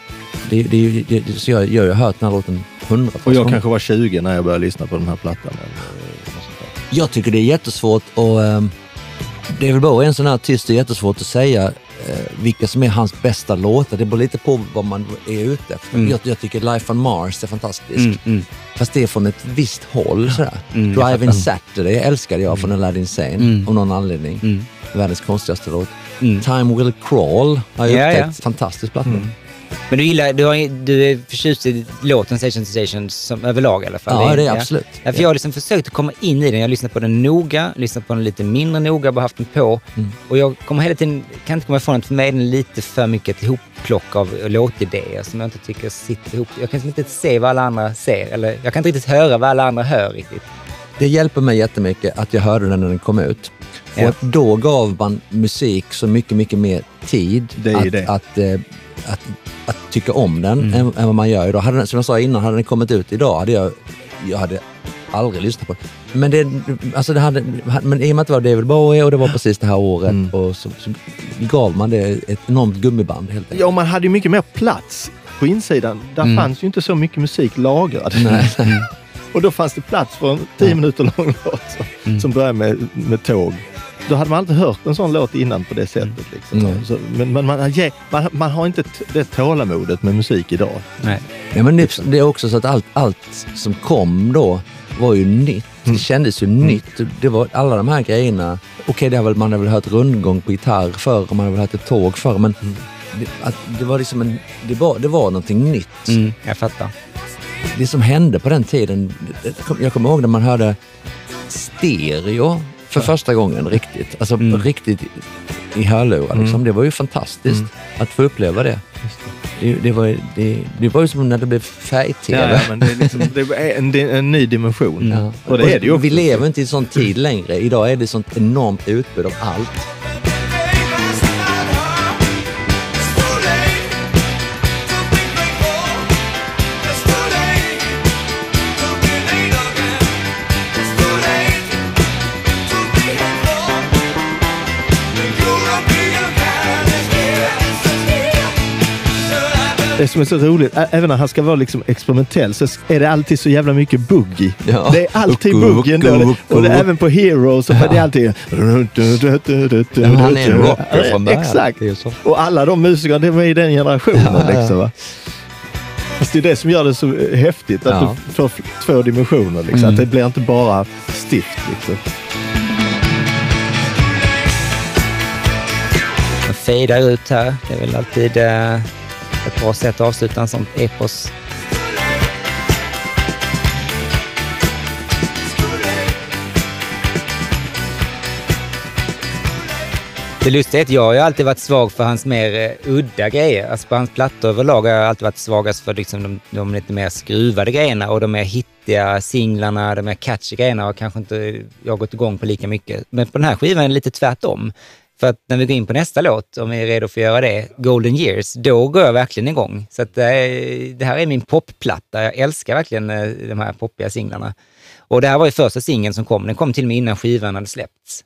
Det, det, det, det, så jag, jag har hört den här låten hundratals Och jag kanske var 20 när jag började lyssna på den här plattan. Jag tycker det är jättesvårt och um, Bowie är en sån här artist, det är jättesvårt att säga eh, vilka som är hans bästa låtar. Det beror lite på vad man är ute efter. Mm. Jag, jag tycker Life on Mars är fantastisk. Mm, mm. Fast det är från ett visst håll. Sådär. Mm, Driving. Saturday älskade jag från Aladdin Sane Mm. av någon anledning. Mm. Världens konstigaste låt. Mm. Time Will Crawl har jag Ja, upptäckt. ja. Fantastisk platta. Men du gillar, du, har, du är förtjust i låten Station to Station som överlag i alla fall? Ja, det är absolut. Ja, för jag har liksom försökt att komma in i den. Jag har lyssnat på den noga, lyssnat på den lite mindre noga, bara haft den på. Mm. Och jag kommer hela tiden, kan inte komma ifrån att för mig är den lite för mycket ett ihopplock av låtidéer som jag inte tycker sitter ihop. Jag kan liksom inte se vad alla andra ser, eller jag kan inte riktigt höra vad alla andra hör riktigt. Det hjälper mig jättemycket att jag hörde den när den kom ut. Ja. Och då gav man musik så mycket, mycket mer tid Det är ju att, det. Att, eh, att, att tycka om den Mm. än, än vad man gör idag. Hade som jag sa innan, hade den kommit ut idag hade jag, jag hade aldrig lyssnat på den. Men, det, alltså det hade, men i och med att det var David Bowie och det var precis det här året Mm. och så, så gav man det ett enormt gummiband helt enkelt. Ja, man hade ju mycket mer plats på insidan. Där Mm. fanns ju inte så mycket musik lagrad. Nej. Och då fanns det plats för en tio minuter lång låt som, Mm. som börjar med, med tåg. Då hade man inte hört en sån låt innan på det sättet. Liksom. Mm. Så, men men man, man, man har inte det tålamodet med musik idag. Nej. Ja, men det, det är också så att allt, allt som kom då var ju nytt. Det kändes ju nytt. Det var alla de här grejerna. Okej, det har väl, man har väl hört rundgång på gitarr förr och man har väl hört ett tåg förr, men det, att det var liksom en, det var, det var någonting nytt. Mm, jag fattar. Det som hände på den tiden, det- det- jag kommer ihåg när man hörde stereo för första gången riktigt. Alltså Mm. riktigt i hörlurar. Liksom. Det var ju fantastiskt att få uppleva det. Det, det, var, det, det var ju som när det blev färg-tv. Ja, ja, men det, är liksom, det är en, en ny dimension. Ja. Och det är det ju också. Vi lever inte i en sån tid längre. Idag är det sånt enormt utbud av allt. Det som är så roligt, ä- även när han ska vara liksom experimentell, så är det alltid så jävla mycket boogie. Ja. Det är alltid Wucku, boogie ändå. wucku, Och det är även på Heroes, och det är alltid... Men han är en rocker från början. Exakt. Det är ju så. Och alla de musikerna, det var i den generationen. Ja, ja. Liksom, va? Fast det är det som gör det så eh, häftigt, att Ja. du får f- två dimensioner. Liksom. Mm. Att det blir inte bara stift. Liksom. Den fejdar ut här. Det är väl alltid eh, ett bra sätt att avsluta en sån epos. Det lustiga är att jag har ju alltid varit svag för hans mer eh, udda grejer. Alltså på hans plattor överlag har jag alltid varit svagast för liksom de, de lite mer skruvade grejerna och de mer hittiga singlarna, de mer catchy grejerna har kanske inte jag gått igång på lika mycket. Men på den här skivan är det lite tvärtom. För att när vi går in på nästa låt, om vi är redo för att göra det, Golden Years, då går jag verkligen igång. Så att det, är, det här är min popplatta. Jag älskar verkligen eh, de här poppiga singlarna. Och det här var ju första singeln som kom. Den kom till och med innan skivan hade släppts.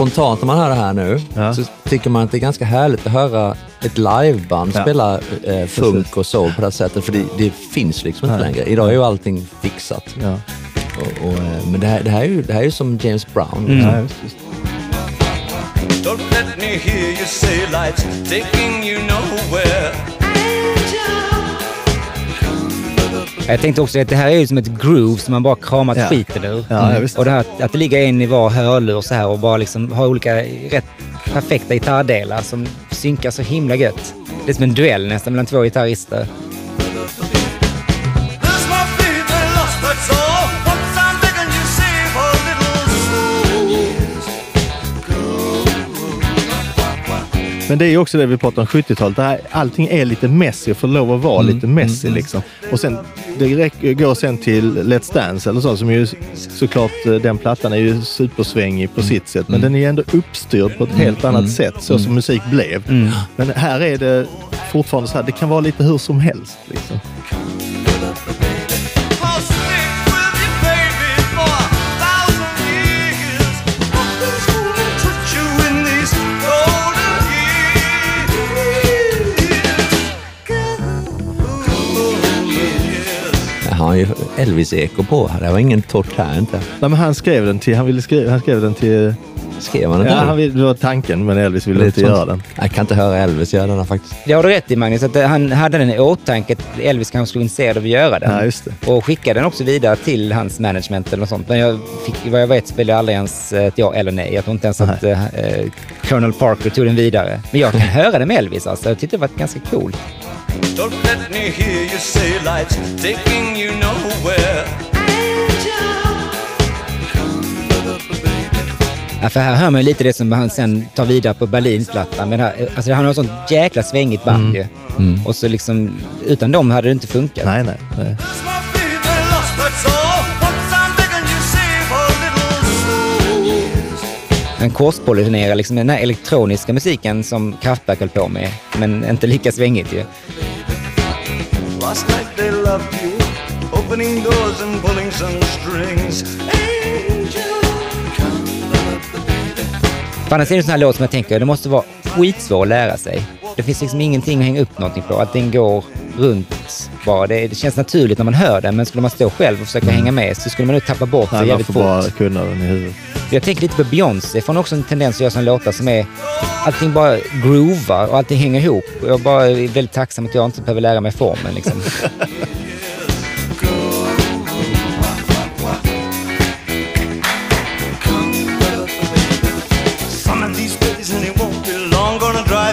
Spontant när man hör det här nu Ja. så tycker man att det är ganska härligt att höra ett liveband Ja. spela eh, funk och soul på det här sättet. För det, det finns liksom inte Nej. längre. Idag är ju allting fixat. Ja. Och, och, eh, men det här, det, här är ju, det här är ju som James Brown. Mm. Ja, just, just. Don't let me hear you say life's taking you nowhere. Jag tänkte också att det här är ju som ett groove som man bara kramat Ja. skiten ur. Ja, visst. och det här, att det ligger en i var hörlur så här och bara liksom har olika rätt perfekta gitarrdelar som synkar så himla gött. Det är som en duell nästan mellan två gitarrister. Men det är också det vi pratar om 70-talet. Det här- Allting är lite messy och får lov att vara lite messy. Liksom. Och sen, det räcker- går sen till Let's Dance eller så, som ju såklart, eh, den plattan är ju supersvängig på sitt sätt. Men den är ju ändå uppstyrd på ett helt annat sätt, så som musik blev. Men här är det fortfarande så här, det kan vara lite hur som helst. Liksom. Har ju Elvis-eko på här. Det var ingen torrt här inte. Nej, men han skrev den till, han ville skriva, han skrev den till, Skrev han ja, inte? han ville, det var tanken, men Elvis ville inte göra den. Jag kan inte höra Elvis göra den faktiskt. Det har du rätt i Magnus, att det- han hade den i åtanke att Elvis kanske skulle intresserad av att göra den. Ja, just det. Och skickade den också vidare till hans management eller något sånt. Men jag fick, vad jag vet spelade aldrig ens ett ja eller nej. Jag tror inte ens att eh, eh, Colonel Parker tog den vidare. Men jag kan höra det med Elvis alltså. Jag tyckte det var ganska coolt. Don't let me hear you say life's taking you nowhere. Ja, för här hör man ju lite det som han sen tar vidare på Berlinplattan. Men här, alltså han har ett sånt jäkla svängigt band ju. Och så liksom, utan dem hade det inte funkat. Nej, nej. nej. Han korspolynerar liksom den här elektroniska musiken som Kraftwerk höll på med. Men inte lika svängigt ju. Last night they loved you, opening doors and pulling some strings. Angel, På andra sidan är en sån här låt som jag tänker, det måste vara skitsvår att lära sig. Det finns liksom ingenting att hänga upp någonting på. Allting går runt bara. Det, det känns naturligt när man hör det, men skulle man stå själv och försöka hänga med så skulle man nog tappa bort man jävligt får fort. bara kunna den i huvudet. Jag tänker lite på Beyoncé, för hon har också en tendens att göra såna låtar som är... Allting bara groovar och allting hänger ihop. Jag bara är väldigt tacksam att jag inte behöver lära mig formen. Liksom.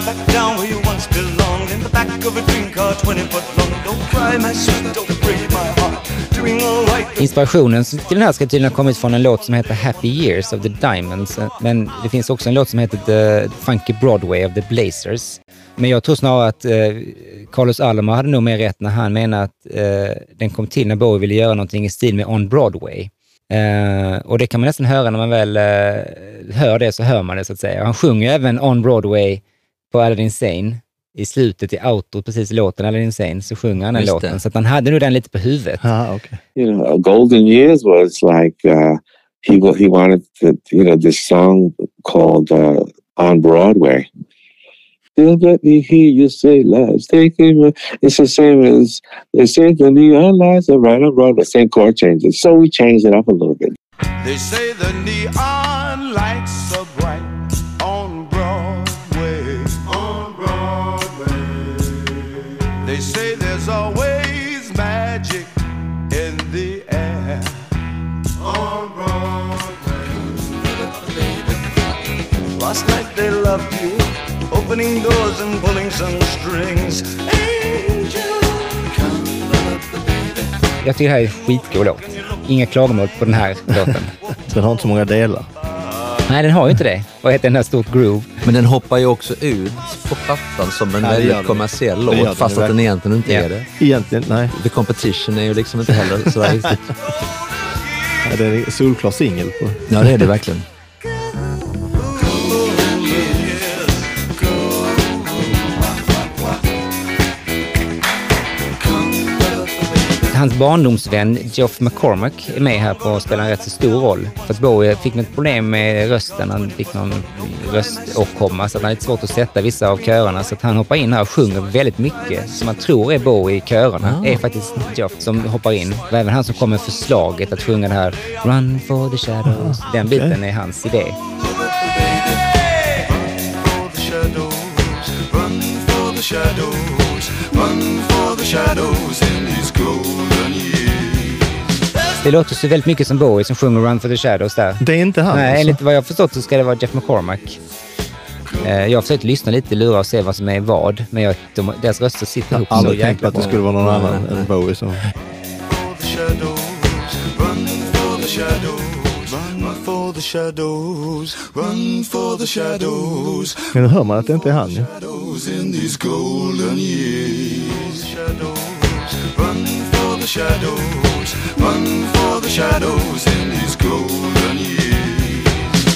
Back down where you once belonged. In the back of a dream car, 20 foot long. Inspirationen till den här ska tydligen ha kommit från en låt som heter Happy Years of the Diamonds. Men det finns också en låt som heter The Funky Broadway of the Blazers. Men jag tror snarare att eh, Carlos Alomar hade nog mer rätt när han menar att eh, den kom till när Bowie ville göra någonting i stil med On Broadway. Eh, och det kan man nästan höra när man väl eh, hör det så hör man det så att säga. Han sjunger även On Broadway på Aladdin Sane. I slutet i outrot, precis i låten Aladdin Sane, så sjunger han den Just låten. det. Så att han hade nog den lite på huvudet. Ah, okay. You know, Golden Years was like uh, he he wanted to, you know this song called uh, on Broadway. Still let me hear you say love's taking me. It's the same as they say the neon lights are right on Broadway. Same chord changes, so we changed it up a little bit. They say the neon lights are They say there's always magic in the air. On Broadway. Last night they loved you, opening doors and pulling some strings. Angel, Jag tycker det här är en skitgod låt. Inga klagomål på den här låten. Den har inte så många delar. Nej, den har ju inte det. Vad heter den här stort groove? Men den hoppar ju också ut på plattan som en Ja, väldigt kommersiell låt, fast att den egentligen inte Ja. är det. Egentligen, nej. The Competition är ju liksom inte heller så riktigt. Ja, Det är en solklar singel. Ja, det är det verkligen. Hans barndomsvän Geoff McCormack är med här på och spelar en rätt så stor roll. För att Bowie fick något problem med rösten. Han fick någon röståkomma så att han har lite svårt att sätta vissa av körerna. Så att han hoppar in här och sjunger väldigt mycket. Som man tror är Bowie i körerna är faktiskt Geoff som hoppar in. Och även han som kom med förslaget att sjunga det här Run for the shadows. Den biten är hans idé. for the shadows, run for the shadows, run for the shadows Det låter så väldigt mycket som Bowie som sjunger Run for the shadows där. Det är inte han Nej, alltså. enligt vad jag har förstått så ska det vara Jeff McCormack. Eh, Jag har försökt lyssna lite, lura och se vad som är vad, men jag, de, deras röster sitter ihop Jag har så aldrig tänkt på jäkla att det bra. skulle vara någon annan än Bowie som... For the shadows, run for the shadows, run for the shadows, run for the shadows, Men nu hör man att det inte är han ju. shadows in these golden years. Shadows, run for the shadows, run for the shadows in these golden years.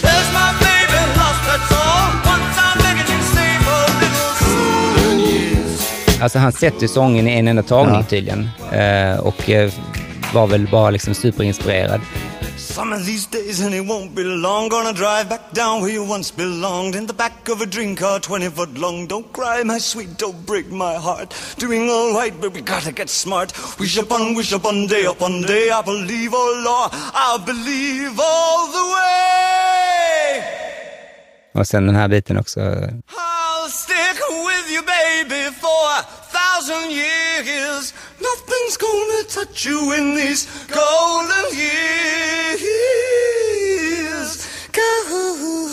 There's my baby lost, that's all. Once I'm begging save a little golden years. Alltså han sätter ju sången i en enda tagning Ja. tydligen. Eh, och eh, var väl bara liksom superinspirerad. Some of these days and it won't be long. Gonna drive back down where you once belonged In the back of a dream car 20 foot long. Don't cry my sweet, don't break my heart. Doing alright but we gotta get smart. Wish upon wish upon day upon day. I believe, oh Lord, I believe all the way. Och sen den här biten också. I'll stick with you baby for a thousand years Nothing's gonna touch you in these golden years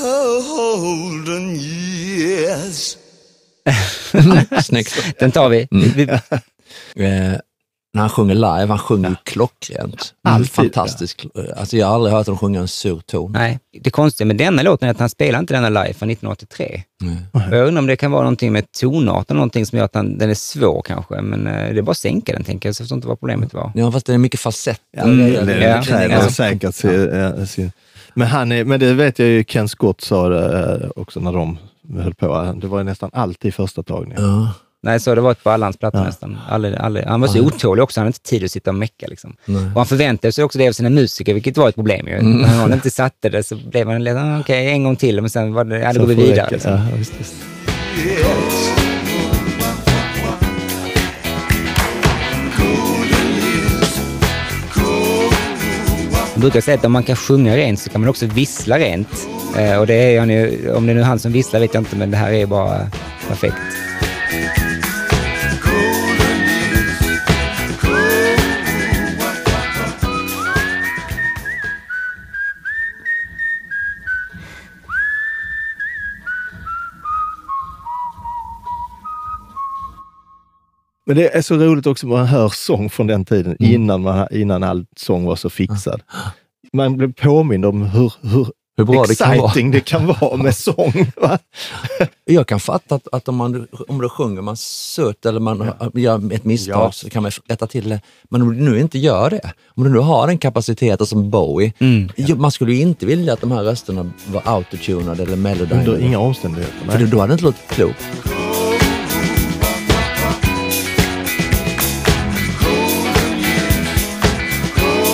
Golden years Snyggt. Den tar vi. Mm. vi Eh, när han sjunger live, han sjunger ju klockrent. Alltid, Fantastiskt. Alltså jag har aldrig hört honom sjunga en sur ton. Nej, det konstiga med denna låten är att han spelar inte denna live från 1983. Nej. Och Jag undrar om det kan vara någonting med tonarten, någonting som gör att han, den är svår kanske. Men eh, det är bara att sänka den tänker jag, så jag förstår inte vad problemet var. Ja, fast det är mycket falsett. Ja, det, Mm, det, ja. det kräver Ja. säkert sin, eh. Men, han är, men det vet jag ju Ken Scott sa det eh, också när de höll på. Det var ju nästan alltid första tagningen. Ja. Nej, så det varit på alla hans plattor Ja. nästan. Aldrig, aldrig. Han var så otålig också, han hade inte tid att sitta och mecka. Liksom. Och han förväntade sig också det av sina musiker, vilket var ett problem ju. Mm. När någon inte satte det så blev man lite, ah, okej, en gång till, men sen var det, ja, då går vi vidare. Liksom. Ja, visst, visst. Jag brukar säga att om man kan sjunga rent så kan man också vissla rent. Eh, och det är han ju, om det är nu han som visslar vet jag inte, men det här är bara perfekt. Men det är så roligt också man hör sång från den tiden, Mm. innan, man, innan all sång var så fixad. Man blir påmind om hur, hur Hur bra det kan vara. exciting det kan vara med sång. Va? Jag kan fatta att, att om, man, om du sjunger man sött eller man gör ett misstag Ja. så kan man rätta till det. Men om du nu inte gör det, om du nu har den kapaciteten som Bowie, Mm. ju- man skulle ju inte vilja att de här rösterna var autotunade eller Under melodynade. inga omständigheter. För då hade det inte låtit klokt.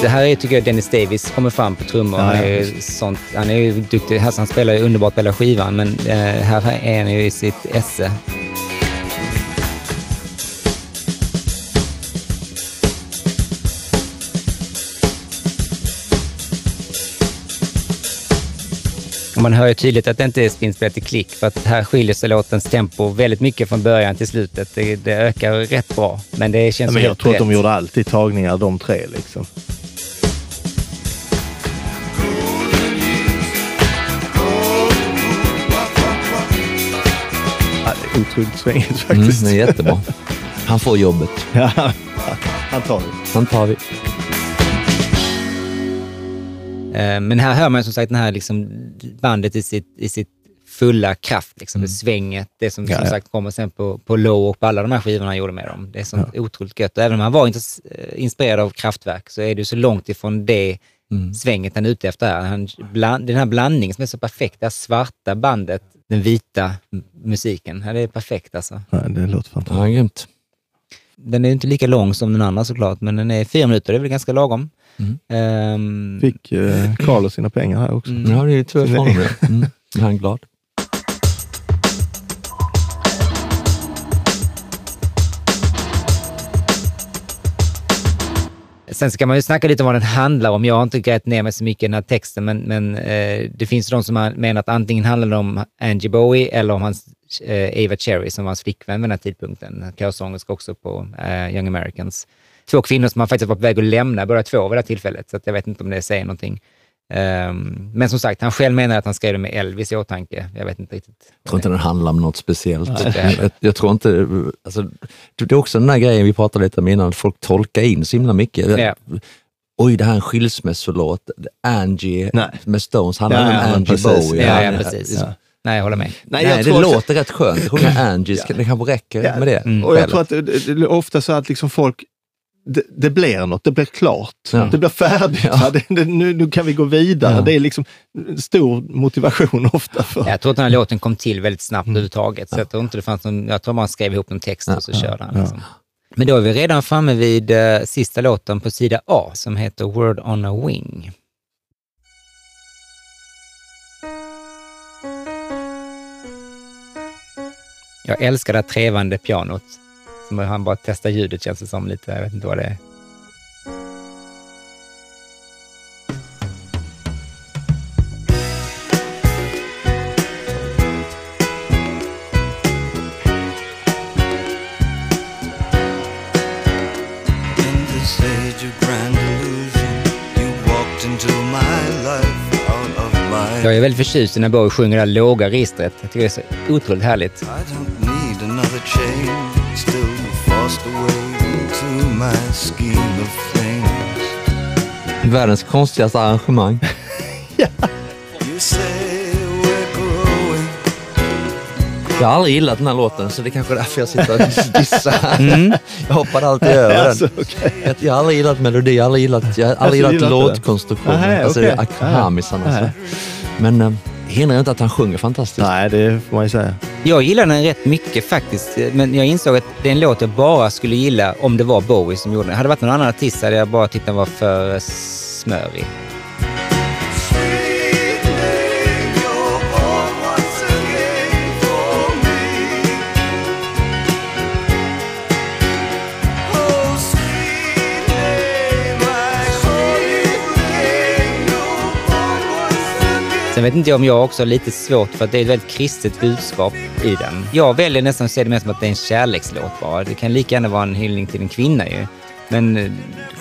Det här är, tycker jag, Dennis Davis kommer fram på trummor. Ja, han, ja, är ju sånt, han är ju duktig. Alltså, han spelar ju underbart på hela skivan, men eh, här är han ju i sitt esse. Man hör ju tydligt att det inte är spinspelat i klick, för att här skiljer sig låtens tempo väldigt mycket från början till slutet. Det, det ökar rätt bra, men det känns Men jag tror att rätt. de gjorde alltid tagningar, de tre. Liksom. Otroligt svängigt Mm, faktiskt. det är jättebra. Han får jobbet. Ja, han tar det. Han tar vi. Eh, Men här hör man som sagt den här liksom bandet i sitt, i sitt fulla kraft, liksom, det svänget, det som Ja, som ja. sagt kommer sen på, på Low och på alla de här skivorna han gjorde med dem. Det är sånt otroligt gött. Och även om han var eh, inspirerad av Kraftwerk så är det så långt ifrån det svänget han är ute efter. Han, bland, den här blandningen som är så perfekt, det här svarta bandet, den vita musiken. Ja, det är perfekt alltså. Nej, det låter fantastiskt. Ja, grymt. Den är inte lika lång som den andra såklart, men den är fyra minuter, det är väl ganska lagom. Mm. Ehm, Fick eh, Carlos sina pengar här också. Mm. Ja, det är ju tur för honom. Mm. Är han glad? Sen ska man ju snacka lite om vad den handlar om. Jag har inte grävt ner mig så mycket i den här texten, men, men eh, det finns de som har menat att antingen handlar det om Angie Bowie eller om hans eh, Ava Cherry som var hans flickvän vid den här tidpunkten. Körsångerska också på eh, Young Americans. Två kvinnor som han faktiskt var på väg att lämna båda två vid det här tillfället, så att jag vet inte om det säger någonting. Ehm, men som sagt, han själv menar att han skrev det med Elvis i åtanke. Jag vet inte riktigt. Jag tror inte den handlar om något speciellt. Nej, jag, jag tror inte... Alltså, det är också den där grejen vi pratade lite om innan, att folk tolkar in så himla mycket. Ja. Oj, det här är en skilsmässolåt. Angie Nej. med Stones handlar Ja, om ja, Angie precis. Bowie. Ja, ja, precis. Ja. Nej, jag håller med. Nej, jag det tror också- låter rätt skönt. att Sjunga Angie, ska- det kanske räcker Ja. med det. Mm. Och jag tror att det, det, det är ofta så att liksom folk, det, det blir något, det blir klart, Ja. det blir färdigt. Ja. Det, det, nu, nu kan vi gå vidare. Ja. Det är liksom stor motivation ofta för... Jag tror att den här låten kom till väldigt snabbt Mm. överhuvudtaget. Så jag tror inte det fanns någon, jag tror man skrev ihop någon text och så körde han. ja. Liksom. Men då är vi redan framme vid eh, sista låten på sida A som heter Word on a Wing. Jag älskar det trevande pianot. Som han bara testar ljudet känns det som lite. Jag vet inte vad det är. Jag är väldigt förtjust i när Bowie sjunger det här låga registret. Jag tycker det är så otroligt härligt. Världens konstigaste arrangemang. Growing, Jag har aldrig gillat den här låten, så det är kanske är därför jag sitter och dissar. Jag hoppar alltid över den. Alltså, okej. Jag, jag har aldrig gillat melodi, jag har aldrig gillat, jag har aldrig Alltså, gillat låtkonstruktionen. Alltså okay. hamisarna. Nej. så. Men eh, hindrar inte att han sjunger fantastiskt. Nej, det får man ju säga. Jag gillar den rätt mycket faktiskt, men jag insåg att det är en låt jag bara skulle gilla om det var Bowie som gjorde den. Hade det varit någon annan artist hade jag bara tyckt den var för smörig. Sen vet inte jag om jag också har lite svårt för att det är ett väldigt kristet budskap i den. Jag väljer nästan att se det mer som att det är en kärlekslåt bara. Det kan lika gärna vara en hyllning till en kvinna ju. Men eh,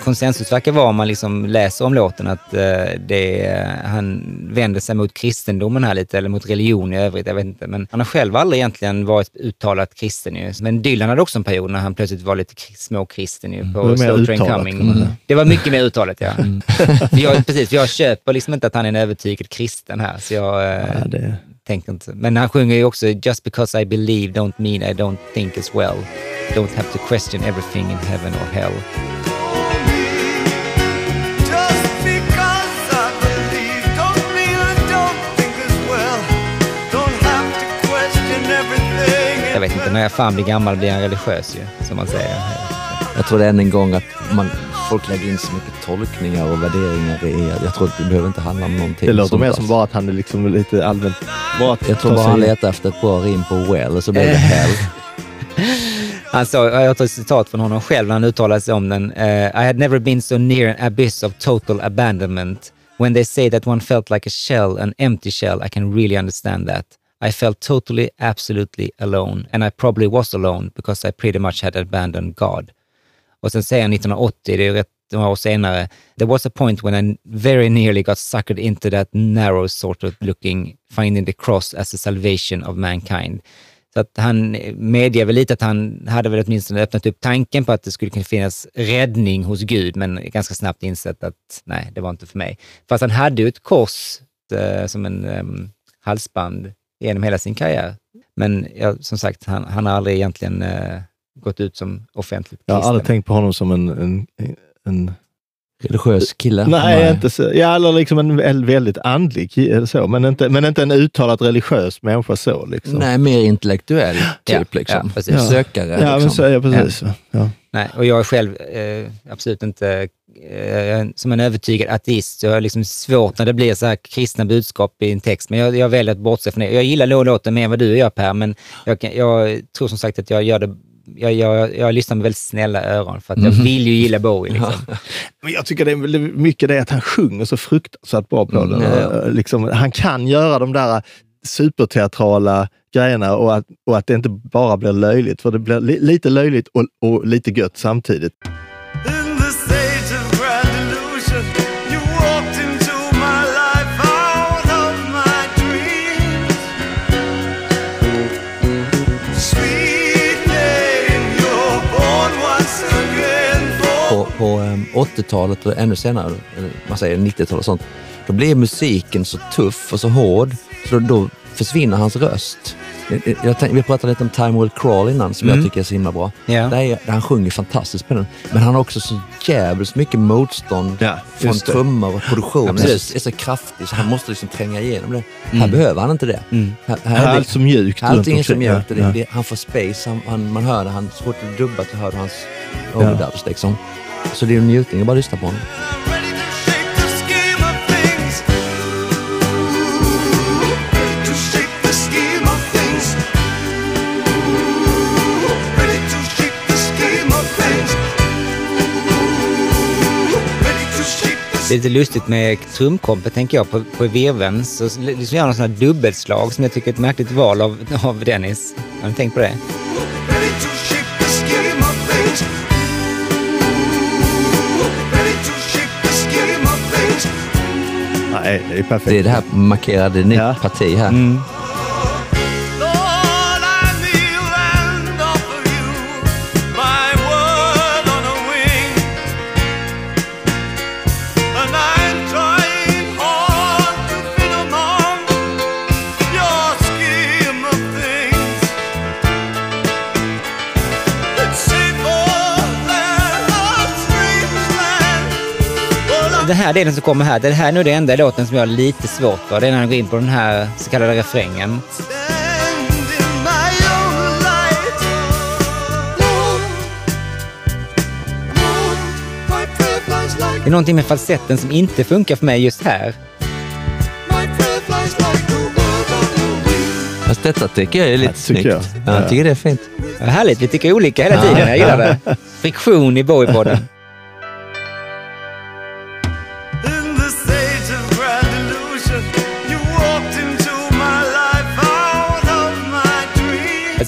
konsensus verkar vara om man liksom läser om låten att eh, det, han vänder sig mot kristendomen här lite, eller mot religion i övrigt, jag vet inte. Men han har själv aldrig egentligen varit uttalat kristen ju. Men Dylan hade också en period när han plötsligt var lite kri- småkristen ju på Det var mer Slow Train Coming. säga. Det var mycket mer uttalat ja. För jag, precis, jag köper liksom inte att han är en övertygad kristen här. Så jag, eh, Ja, det, tänker inte. Men han sjunger ju också “Just because I believe don't mean I don't think as well. Don't have to question everything in heaven or hell”. Jag vet inte, när jag fan blir gammal blir jag religiös ju, som man säger. Jag tror det än en gång att man, folk lägger in så mycket tolkningar och värderingar i Jag tror att det behöver inte handla om någonting. det låter mer som bara att han är liksom lite allmänt... Bara Jag tror bara han letar efter ett bra rim på well och så blir det hell. Han sa, jag tar ett citat från honom själv när han uttalade sig om den. Uh, I had never been so near an abyss of total abandonment. When they say that one felt like a shell, an empty shell, I can really understand that. I felt totally, absolutely alone. And I probably was alone because I pretty much had abandoned God. Och sen säger han 1980, det är ju rätt några år senare, there was a point when I very nearly got suckered into that narrow sort of looking, finding the cross as the salvation of mankind. Så att han medger väl lite att han hade väl åtminstone öppnat upp tanken på att det skulle kunna finnas räddning hos Gud, men ganska snabbt insett att nej, det var inte för mig. Fast han hade ju ett kors eh, som en em, halsband genom hela sin karriär. Men ja, som sagt, han, han har aldrig egentligen eh, gått ut som offentligt Jag har aldrig kristen. tänkt på honom som en... en, en Religiös kille. nej, inte så. Ja, eller liksom en väl- väldigt andlig ki- eller så, men inte, men inte en uttalat religiös människa så. Liksom. Nej, mer intellektuell Ja, typ. liksom. ja, precis. Ja. Sökare. ja, liksom. men så, ja, precis. Ja. Nej, och jag är själv eh, absolut inte eh, som en övertygad ateist. Jag har liksom svårt när det blir så här kristna budskap i en text, men jag, jag väljer att bortse från det. Jag gillar låten mer än vad du gör Per, men jag, jag tror som sagt att jag gör det jag, jag, jag lyssnar med väldigt snälla öron för att jag vill ju gilla Bowie. Liksom. Men jag tycker det är mycket det att han sjunger så fruktansvärt bra på den. ja. Och, eh, Liksom, han kan göra de där superteatrala grejerna och att, och att det inte bara blir löjligt. För det blir li, lite löjligt och, och lite gött samtidigt. 80-talet och ännu senare, man säger 90-talet och sånt, då blev musiken så tuff och så hård så då, då försvinner hans röst. Jag, jag tänk, vi pratade lite om Time Will Crawl innan som jag tycker är så himla bra. Ja. Där, är, där han sjunger fantastiskt på den. Men han har också så jävligt mycket motstånd Ja, från trummor och produktionen. Absolut. är, så, är så kraftig så han måste liksom tränga igenom det. Här behöver han inte det. Här, här Här är allt så mjukt Allting är så mjukt. Ja, ja. han får space, han, han, man hör det. Han, så fort det är dubbat så hör du hans overdubs liksom. Så det är en njutning att bara lyssna på honom. Det är lite lustigt med trumkompet, tänker jag, på, på veven. Så liksom gör någon sån här dubbelslag som jag tycker är ett märkligt val av, av Dennis. Har ni tänkt på det? Nej, det är perfekt. Det är det här markerade nytt Ja. parti här. Mm. Den här delen som kommer här, det här är nog det enda låten som jag har lite svårt för. Det är när han går in på den här så kallade refrängen. Det är någonting med falsetten som inte funkar för mig just här. Fast detta tycker jag är lite Ja, tycker snyggt. jag. Ja, Ja. jag tycker det är fint. Ja, härligt, vi tycker olika hela tiden. Jag gillar det. Friktion i Bowie-podden.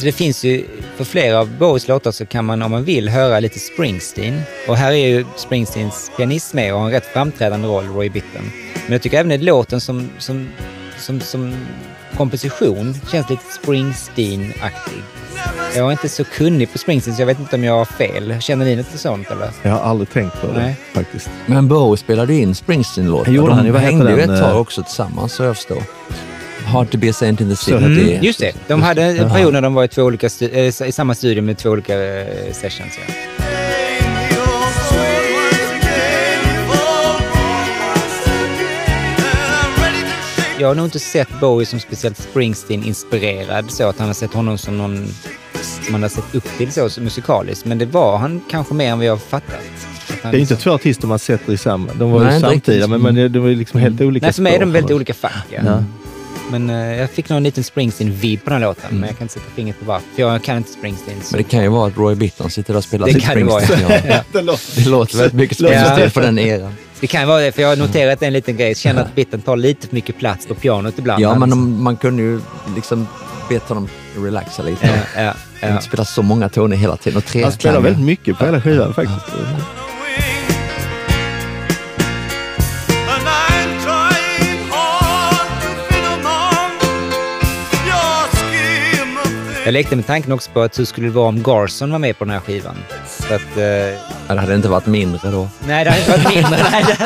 Det finns ju, för flera av Bowies låtar så kan man om man vill höra lite Springsteen. Och här är ju Springsteens pianist med och har en rätt framträdande roll, Roy Bittan. Men jag tycker även att låten som, som, som, som komposition känns lite Springsteen-aktig. Jag är inte så kunnig på Springsteen så jag vet inte om jag har fel. Känner ni något sånt eller? Jag har aldrig tänkt på det Nej. faktiskt. Men Bowie spelade in Springsteen-låtar. Gjorde han heter hängde ju ett tag eh, också tillsammans, så jag förstår. Hard to be a saint in the city. Det är- Just det, de hade en period när de var i, två olika eh, i samma studio med två olika eh, sessions. Ja. Jag har nog inte sett Bowie som speciellt Springsteen-inspirerad, så att han har sett honom som någon som man har sett upp till så, musikaliskt. Men det var han kanske mer än vad jag har fattat. Det är inte liksom- två artister man sätter i samma. De var Nej, ju samtida, men, men de var ju liksom helt olika Nej, för mig är de väldigt olika fack. Ja. Ja. Men eh, jag fick nog en liten Springsteen-vibb på den här låten, men jag kan inte sätta fingret på varför. För jag kan inte Springsteen. Så. Men det kan ju vara att Roy Bittan sitter där och spelar Det sitt kan det vara, Springsteen. ja. Ja. Det låter- Det låter väldigt mycket Låter- Springsteen på den eran. Det kan vara det, för jag har noterat en liten grej. Jag känner att bitten tar lite för mycket plats på pianot ibland. Ja, men de, man kunde ju liksom bett honom relaxa lite. Ja, ja, ja. Inte spela så många toner hela tiden. Och tre Han spelar väldigt mycket på hela skivan faktiskt. Jag lekte med tanken också på att hur skulle det vara om Garson var med på den här skivan? Så att... Eh, Ja, det hade inte varit mindre då. nej, det hade inte varit mindre. Nej, det...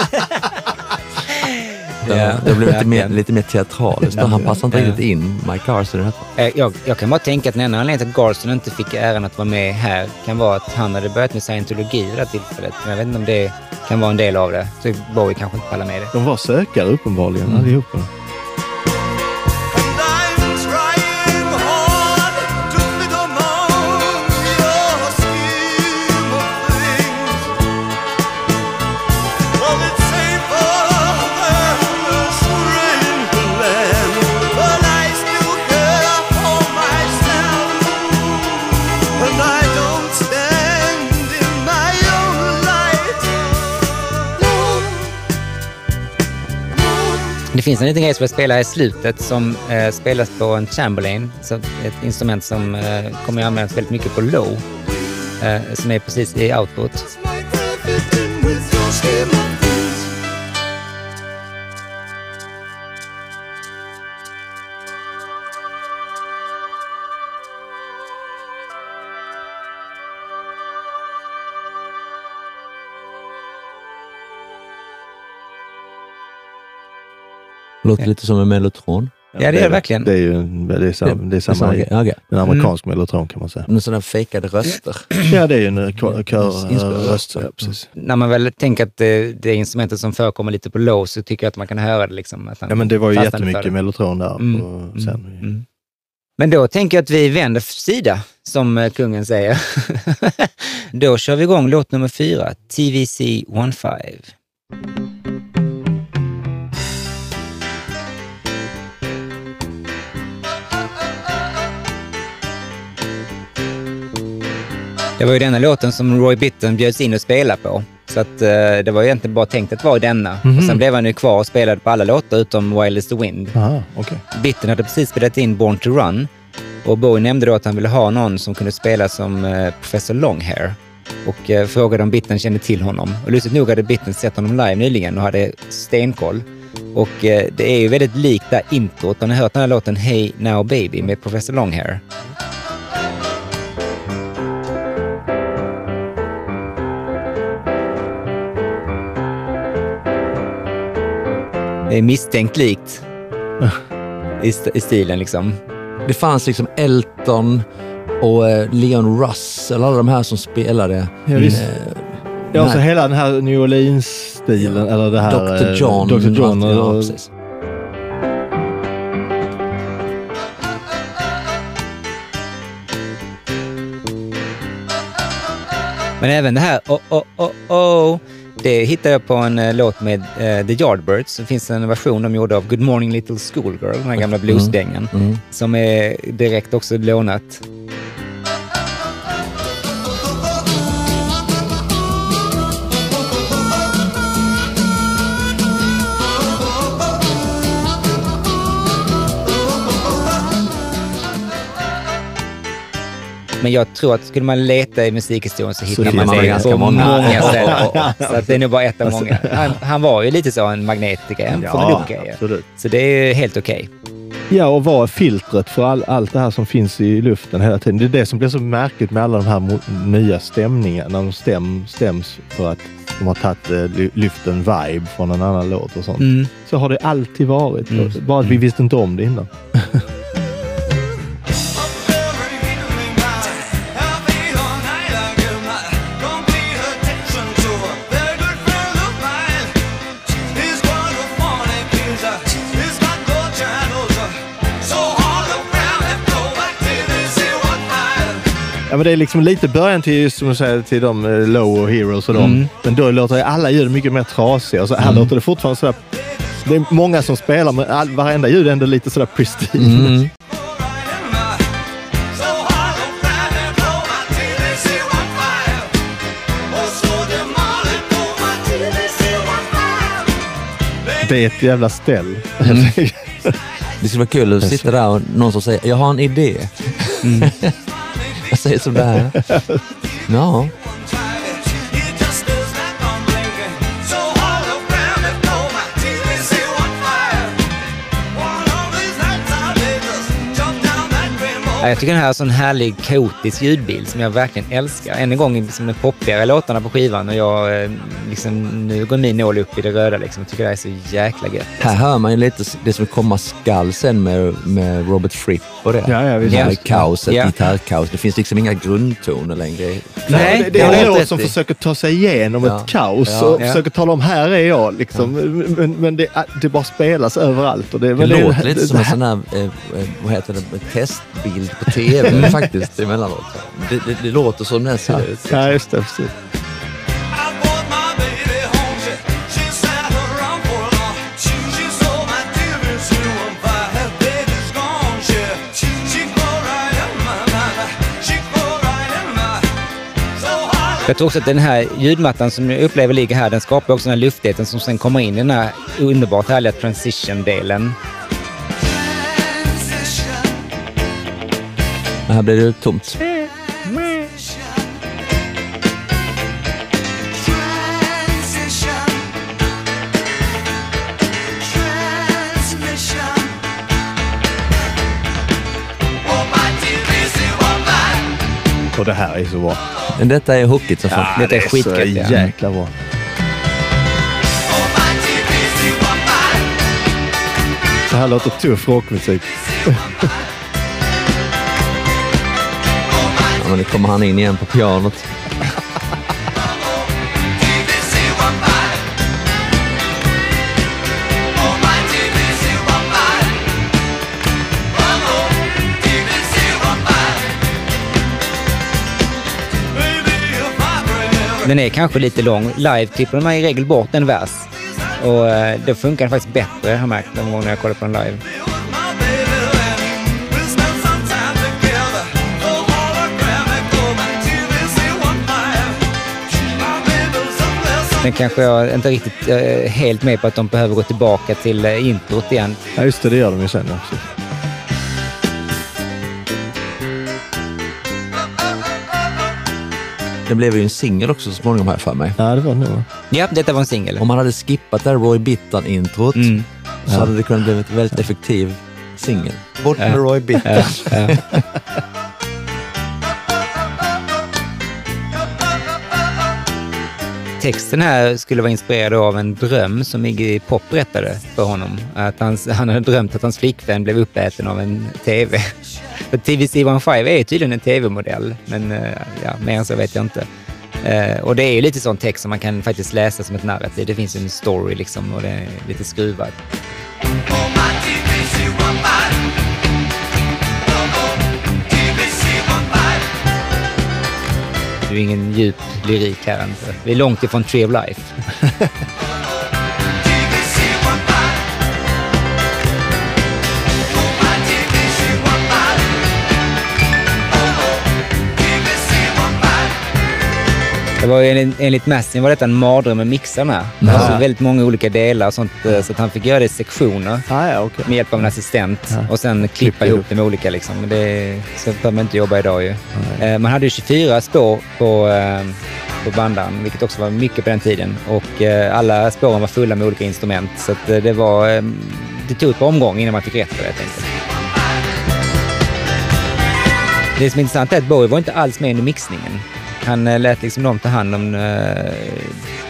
Ja, det blev lite mer, lite mer teatraliskt. Han passar inte riktigt in, Mike i detta. Eh, Jag, jag kan bara tänka att den enda anledningen till att Garson inte fick äran att vara med här kan vara att han hade börjat med scientologi vid det här tillfället. Men jag vet inte om det kan vara en del av det. Så Bowie kanske inte pallar med det. De var sökare uppenbarligen allihopa. Det finns en liten grej som jag spelar i slutet som eh, spelas på en Chamberlain. Så ett instrument som eh, kommer att användas väldigt mycket på low. Eh, som är precis i output. Låter lite som en mellotron. Ja, det gör det verkligen. Det är ju det är samma, det är samma. Ja, okej. en amerikansk mellotron kan man säga. Med sådana fejkade röster. Ja, det är ju en kör- Inspelad körröst. röst. Ja, precis. När man väl tänker att det, det är instrumentet som förekommer lite på low så tycker jag att man kan höra det. Liksom, att han Ja, men det var ju jättemycket det. mellotron där. Mm, Och sen, Mm. Men då tänker jag att vi vänder sida, som eh, kungen säger. då kör vi igång låt nummer fyra, TVC 15. Det var ju denna låten som Roy Bittan bjöds in att spela på. Så att, eh, det var egentligen bara tänkt att vara denna. Och sen blev han ju kvar och spelade på alla låtar utom Wild is the Wind. Aha, okej. Bitten hade precis spelat in Born to Run och Bowie nämnde då att han ville ha någon som kunde spela som eh, Professor Longhair och eh, frågade om Bitten kände till honom. Och lustigt nog hade Bitten sett honom live nyligen och hade stenkoll. Och eh, det är ju väldigt likt det introt. Har ni hört den här låten Hey Now Baby med Professor Longhair? Det är misstänkt likt i, st- i stilen liksom. Det fanns liksom Elton och eh, Leon Russell, alla de här som spelade. Ja, visst. Eh, Ja, så Nej. hela den här New Orleans-stilen, eller det här... Dr eh, John. Dr. John allt, ja, och, precis. Men även det här oh, oh, oh, oh, det hittade jag på en eh, låt med eh, The Yardbirds. Det finns en version de gjorde av Good Morning Little Schoolgirl, den här gamla bluesdängan, Mm. som är direkt också lånat. Men jag tror att skulle man leta i musikhistorien så hittar hittar man det ganska på många. många ställen. Så att det är nog bara ett av många. Han, han var ju lite så en magnetiker, en Ja, absolut. Så det är ju helt okej. Ja, och vara filtret för all, allt det här som finns i luften hela tiden. Det är det som blir så märkligt med alla de här nya stämningarna. När de stäm, stäms för att de har tagit, eh, ly- lyft en vibe från en annan låt och sånt. Mm. Så har det alltid varit. Mm. Bara att vi visste inte om det innan. men det är liksom lite början till, som du säger, till de eh, Low och Heroes och dem. Mm. Men då låter alla ljud mycket mer trasiga. Så här låter det fortfarande sådär. Det är många som spelar, men all, varenda ljud är ändå lite sådär pristine. Mm. Det är ett jävla ställ. Det skulle vara kul att sitta där och någon som säger, jag har en idé. säger som det här. Ja, Jag tycker den här är en sån härlig kaotisk ljudbild som jag verkligen älskar. Än en gång liksom de poppigare låtarna på skivan och jag, eh, liksom, nu går min nål upp i det röda liksom. Jag tycker det här är så jäkla gött. här hör man ju lite det som komma skall sen med, med Robert Fripp och det. Ja, ja, visst. Det här Ja. kaoset, Ja. gitarrkaos. Det finns liksom inga grundtoner längre. Nej, det, det är en låt som försöker ta sig igenom Ja. ett kaos Ja. och Ja. försöker tala om här är jag. Liksom. Men, men det, det bara spelas överallt. Och det, Det låter lite det, som det en sån här, eh, eh, vad heter det, testbild på tv faktiskt emellanåt. Det, det, det låter som den ser ut. Ja, just det. Precis. Jag tror också att den här ljudmattan som jag upplever ligger här, den skapar också den här luftigheten som sen kommer in i den här underbart härliga transition-delen. Men här blir det tomt. Och det här är så bra. Men detta är hookigt som fan. Detta är så skitgött. ja. jäkla bra. Så här låter tuff rockmusik. men nu kommer han in igen på pianot. Den är kanske lite lång. Live klipper man i regel bort en vers. Och det då funkar den faktiskt bättre, har jag märkt, de gånger jag kollar på den live. Sen kanske jag inte riktigt eh, helt med på att de behöver gå tillbaka till eh, introt igen. Ja, just det. Det gör de ju sen. Ja, precis. Det blev ju en singel också så småningom här för mig. ja det var det nog. Ja, detta var en singel. Om man hade skippat det här Roy Bittan-introt Mm. så hade det kunnat bli en väldigt effektiv singel. Bort med Roy Bittan. Ja, Texten här skulle vara inspirerad av en dröm som Iggy Pop berättade för honom. Att han, han hade drömt att hans flickvän blev uppäten av en TV. För TVC-15 är tydligen en TV-modell, men eh, ja, mer än så vet jag inte. Uh, och det är ju lite sån text som man kan faktiskt läsa som ett narrativ. Det finns ju en story liksom och det är lite skruvad. Det ju ingen djup lyrik här inte. Vi är långt ifrån Tree of Life. Det var ju en, enligt Mastin var detta en mardröm med mixarna. Det var så väldigt många olika delar och sånt, eh, så att han fick göra det i sektioner Ah, ja, okej. med hjälp av en assistent Ja. och sen klippa Klippa ihop det med olika. Liksom. Det, så behöver man inte jobba idag ju. Eh, Man hade ju 24 spår på, eh, på bandaren, vilket också var mycket på den tiden. Och alla spåren var fulla med olika instrument. Så det var... Det tog ett par omgångar innan man fick rätt på det helt enkelt. Det som är intressant är att Bowie var inte alls med under mixningen. Han eh, lät liksom dem ta hand om, eh,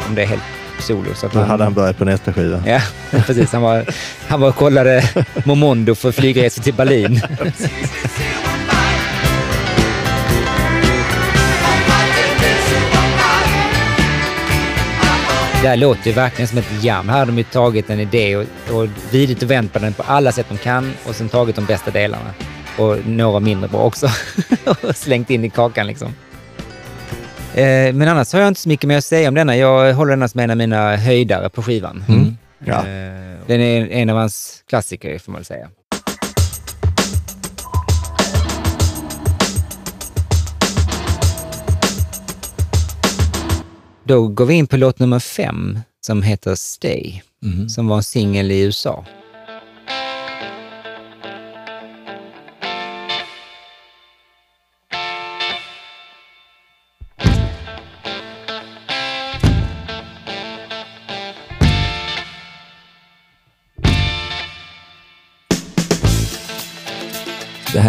om det helt solo. Så att Då han- hade han börjat på nästa skiva. Ja, precis. Han var, han var och kollade Momondo för flygresor till Berlin. Det här låter ju verkligen som ett jam. Här har de ju tagit en idé och, och vridit och vänt på den på alla sätt de kan och sen tagit de bästa delarna. Och några mindre bra också. och slängt in i kakan liksom. Eh, men annars har jag inte så mycket mer att säga om denna. Jag håller denna som en av mina höjdare på skivan. Mm. Ja. Eh, Den är en av hans klassiker får man säga. Då går vi in på låt nummer fem som heter Stay, Mhm. som var en singel i USA.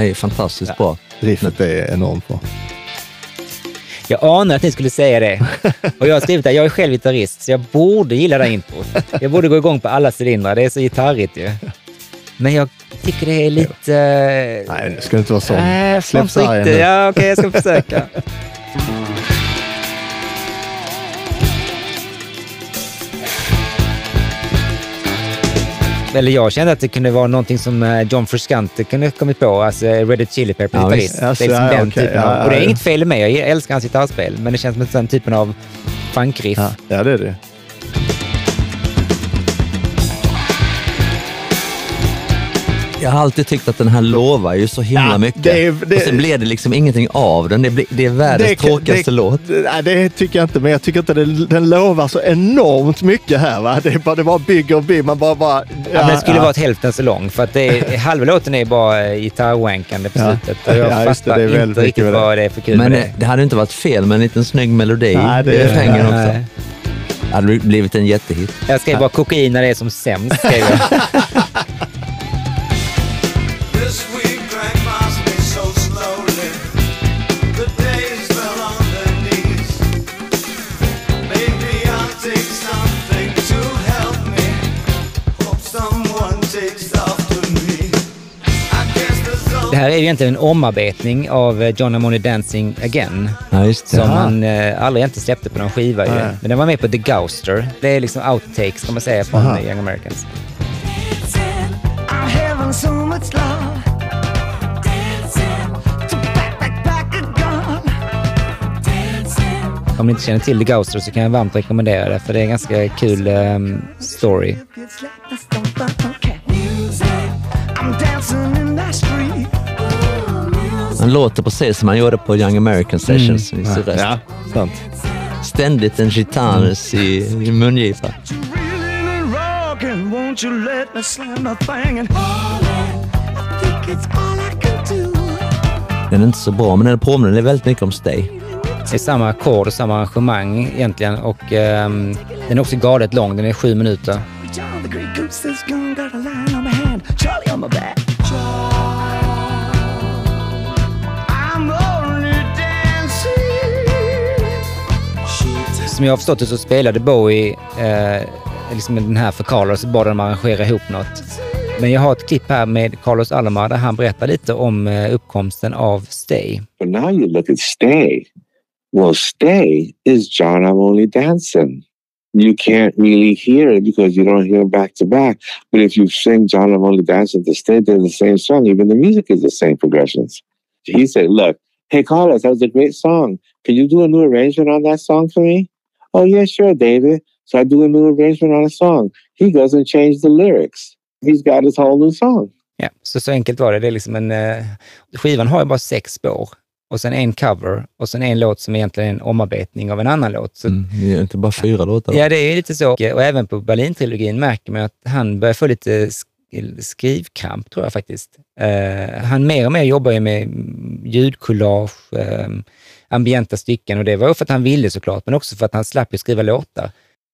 Här är fantastiskt bra. Riffet är enormt bra. Jag anar att ni skulle säga det. Och jag har skrivit det, jag är själv gitarrist, så jag borde gilla det här introt. Jag borde gå igång på alla cylindrar, det är så gitarrigt ju. Men jag tycker det är lite... Nej, det ska inte vara jag får Släpp sargen nu. Ja, okej, jag ska försöka. Eller jag kände att det kunde vara någonting som eh, John Frusciante kunde kommit på, alltså eh, Red Hot Chili Peppers gitarrist. Alltså, det är liksom ja, den okej. typen Ja, av... Och det är inget fel med, jag älskar hans gitarrspel, men det känns som den typen av funkriff. Ja, det är det. Jag har alltid tyckt att den här lovar ju så himla Ja, mycket. det är- det- och sen blev det liksom ingenting av den. Det, blir, det är världens Det- tråkigaste det- låt. Nej, det tycker jag inte, men jag tycker inte det, den lovar så enormt mycket här. Va? Det, bara, det bara bygger och bygger. Man bara... bara Ja, men den skulle varit hälften så lång för att det är, halva låten är bara eh, gitarrwankande på Ja. slutet. Och jag Ja, just det, fattar det är väldigt inte riktigt det. vad det är för kul Men med det, det. det hade inte varit fel med en liten snygg melodi Nej, det i är- refrängen också. Nej. Det hade blivit en jättehit. Jag skrev bara kokain när det är som sämst. Det här är ju egentligen en omarbetning av eh, John Harmony Dancing Again. Ja, just det. Som han eh, aldrig inte släppte på någon skiva. Nej. Men den var med på The Gouster. Det är liksom outtakes kan man säga från Aha. Young Americans. Om ni inte känner till The Gouster så kan jag varmt rekommendera det för det är en ganska kul ehm, story. Han låter precis som han gjorde på Young American Sessions i sin röst. Ja, sant. Ständigt en gitarres i, i mungipa. You really rockin', won't you let me slam the thing and I think it's all I can do. Den är inte så bra, men den påminner väldigt mycket om Stay. Det är samma ackord och samma arrangemang egentligen och ehm, den är också galet lång. Den är sju minuter. Som jag har förstått det så spelade Bowie eh, liksom den här för Carlos och bad honom arrangera ihop något. Men jag har ett klipp här med Carlos Alomar där han berättar lite om eh, uppkomsten av Stay. But now you look at Stay, Well, Stay is John I'm Only Dancing. You can't really hear it because you don't hear back to back. But if you sing John I'm Only Dancing to Stay, they're the same song. Even the music is the same progressions. He said, Look, hey, Carlos, that was a great song. Can you do a new arrangement on that song for me? Oh, yeah, sure, David. So I do a new arrangement on a song. He goes and changes the lyrics. He's got his whole new song. Ja, så, så enkelt var det. det är liksom en, eh, skivan har ju bara sex spår och sen en cover och sen en låt som egentligen är en omarbetning av en annan låt. Så, Mm, det är inte bara fyra låtar. Ja, det är lite så. Och även på Berlin-trilogin märker man att han börjar få lite sk- skrivkramp, tror jag faktiskt. Eh, han mer och mer jobbar ju med ljudkollage, eh, ambienta stycken och det var ju för att han ville såklart, men också för att han slapp ju skriva låtar.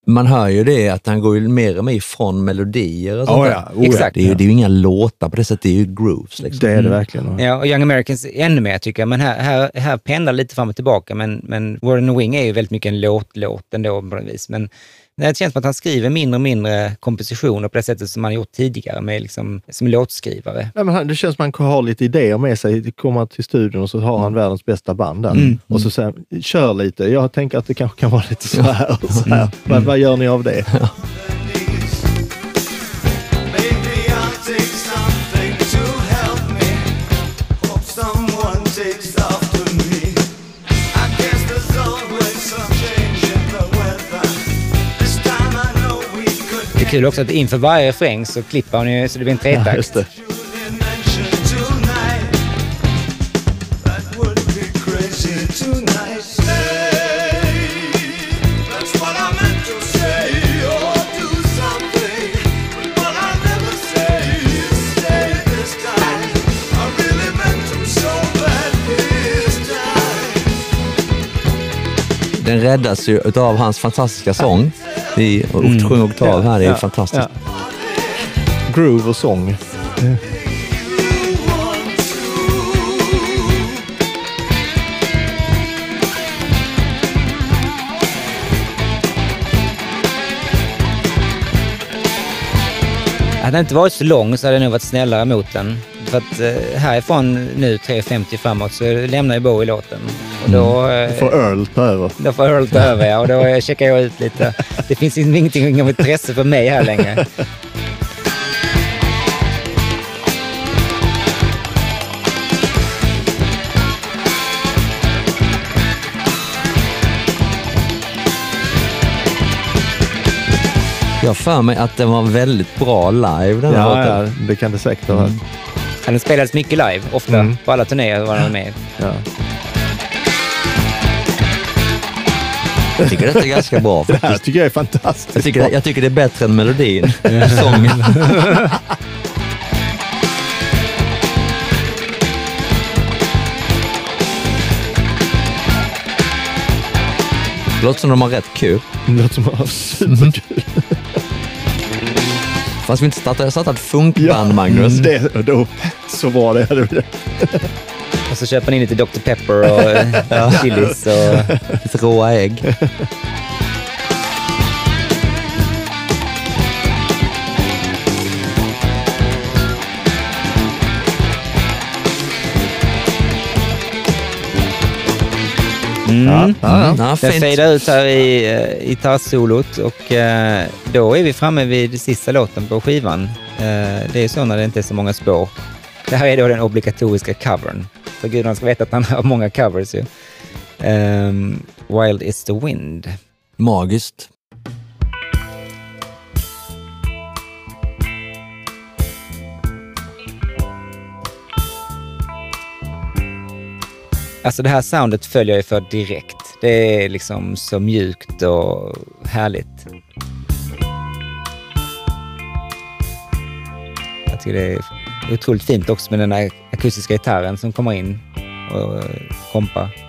Man hör ju det att han går ju mer och mer ifrån melodier och sånt Oh, ja. Oh, ja. Exakt. Det är, ju, det är ju inga låtar på det sättet, det är ju grooves. Liksom. Det är det verkligen. Ja, och Young Americans ännu mer tycker jag, men här, här, här pendlar lite fram och tillbaka. Men, men Word on the Wing är ju väldigt mycket en låt-låt ändå på något vis. Men det känns som att han skriver mindre och mindre kompositioner på det sättet som han gjort tidigare med liksom, som låtskrivare. Nej, men han- det känns som att han har lite idéer med sig. Kommer till studion och så har han världens bästa band där. Mm. Och så säger han, kör lite. Jag tänker att det kanske kan vara lite så här och så här. Vad, vad gör ni av det? kul också att inför varje refräng så klipper han ju så det blir en Ja, tretakt. time. Den räddas ju utav hans fantastiska sång. I och sjung oktav här, det är Ja, fantastiskt. ja. Groove och sång. Hade den inte varit så lång så hade jag nog varit snällare mot den. För att eh, härifrån nu 3.50 framåt så lämnar ju Bowie låten. Och då, eh, Får Earl ta över. då får Earl ta över ja, och då checkar jag ut lite. Det finns ingenting av intresse för mig här längre. Jag för mig att den var väldigt bra live den här Ja, låten. ja, det kan det säkert ha varit. Den spelades mycket live, ofta. Mm. På alla turnéer var den med. Ja. Jag tycker detta är ganska bra. Det här faktiskt. tycker jag är fantastiskt. Jag tycker, jag tycker det är bättre än melodin. Sången. Det låter som de har rätt kul. Det låter som att ha superkul. Fast vi inte startat, startat ett funkband, Magnus. Det, då, så bra det. Och så köper ni lite Dr. Pepper och eh, chilis och... Lite råa ägg. Mm. Ja, ja, ja. Ja, Den fejdar ut här i uh, gitarrsolot och eh, då är vi framme vid sista låten på skivan. Eh, det är så när det inte är så många spår. Det här är då den obligatoriska covern. För gudarna ska veta att han har många covers ju. Ehm, Wild is the wind. Magiskt. Alltså det här soundet följer jag ju för direkt. Det är liksom så mjukt och härligt. Jag tycker det är otroligt fint också med den här akustiska gitarren som kommer in och eh, kompar.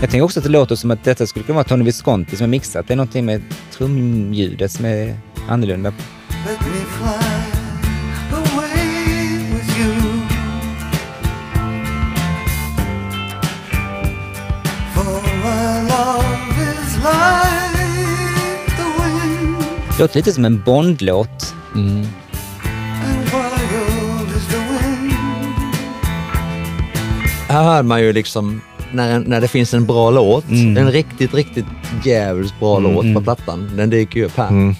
Jag tänker också att det låter som att detta skulle kunna vara Tony Visconti som är mixat. Det är någonting med trumljudet som är annorlunda. Like Låter lite som en Bond-låt. Mm. Här hör man ju liksom när, en- när det finns en bra låt, Mm. en riktigt, riktigt jävligt bra Mm, låt på mm. plattan. Den dyker ju upp här. Mm.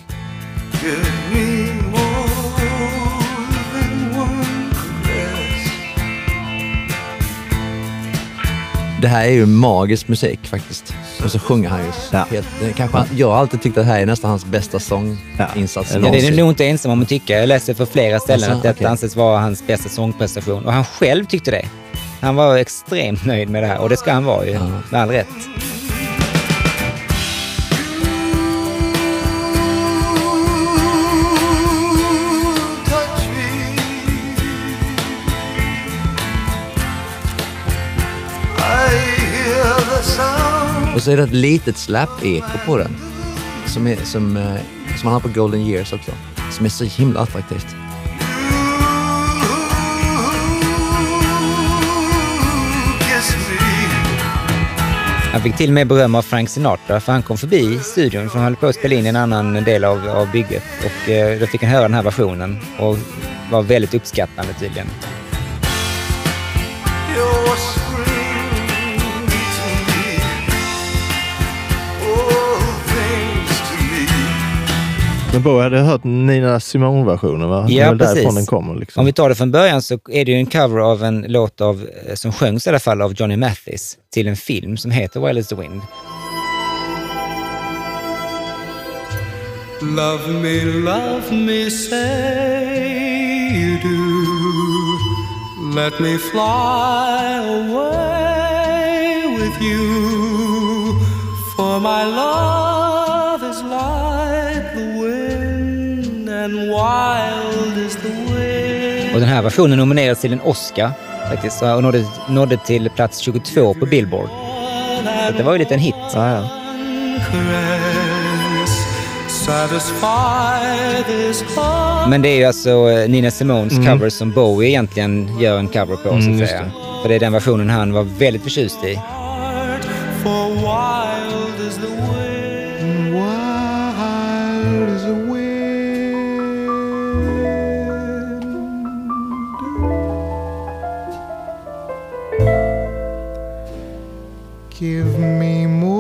Det här är ju magisk musik faktiskt. Och så sjunger han ju. Ja. Helt, kanske, han- jag har alltid tyckt att det här är nästan hans bästa sånginsats Ja, det är du nog inte ensam om att tycka. Jag läste för flera ställen Alltså, att detta okej. anses vara hans bästa sångprestation. Och han själv tyckte det. Han var extremt nöjd med det här och det ska han vara ju, Ja. med all rätt. Och så är det ett litet slap-eko på den. Som, är, som, eh, som han har på Golden Years också. Som är så himla attraktivt. Han fick till och med beröm av Frank Sinatra för han kom förbi studion för han höll på att spela in en annan del av, av bygget. Och eh, då fick han höra den här versionen och var väldigt uppskattande tydligen. Men Bo hade hört Nina Simone-versionen va? Ja, det är väl därifrån precis. den kommer. Liksom. Om vi tar det från början så är det ju en cover av en låt av, eh, som sjöngs i alla fall av Johnny Mathis till en film som heter Wild is the Wind. Love me, love me, say you do. Let me fly away with you. For my love Och den här versionen nominerades till en Oscar faktiskt och nådde, nådde till plats 22 på Billboard. Så det var ju lite en hit. Ja, ja. Men det är ju alltså eh, Nina Simones cover som Bowie egentligen gör en cover på, så Mm, att just säga. det. För det är den versionen han var väldigt förtjust i. Give me more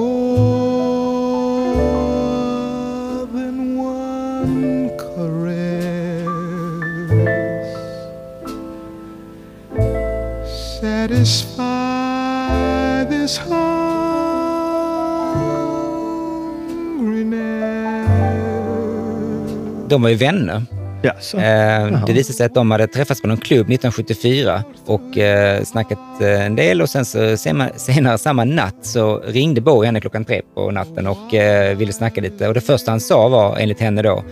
than one caress. Satisfy this hungriness. De var ju vänner. Ja, så. Eh, det visade sig att de hade träffats på någon klubb 1974 och eh, snackat eh, en del och sen så senare samma natt så ringde Bowie henne klockan tre på natten och eh, ville snacka lite. Och det första han sa var, enligt henne då,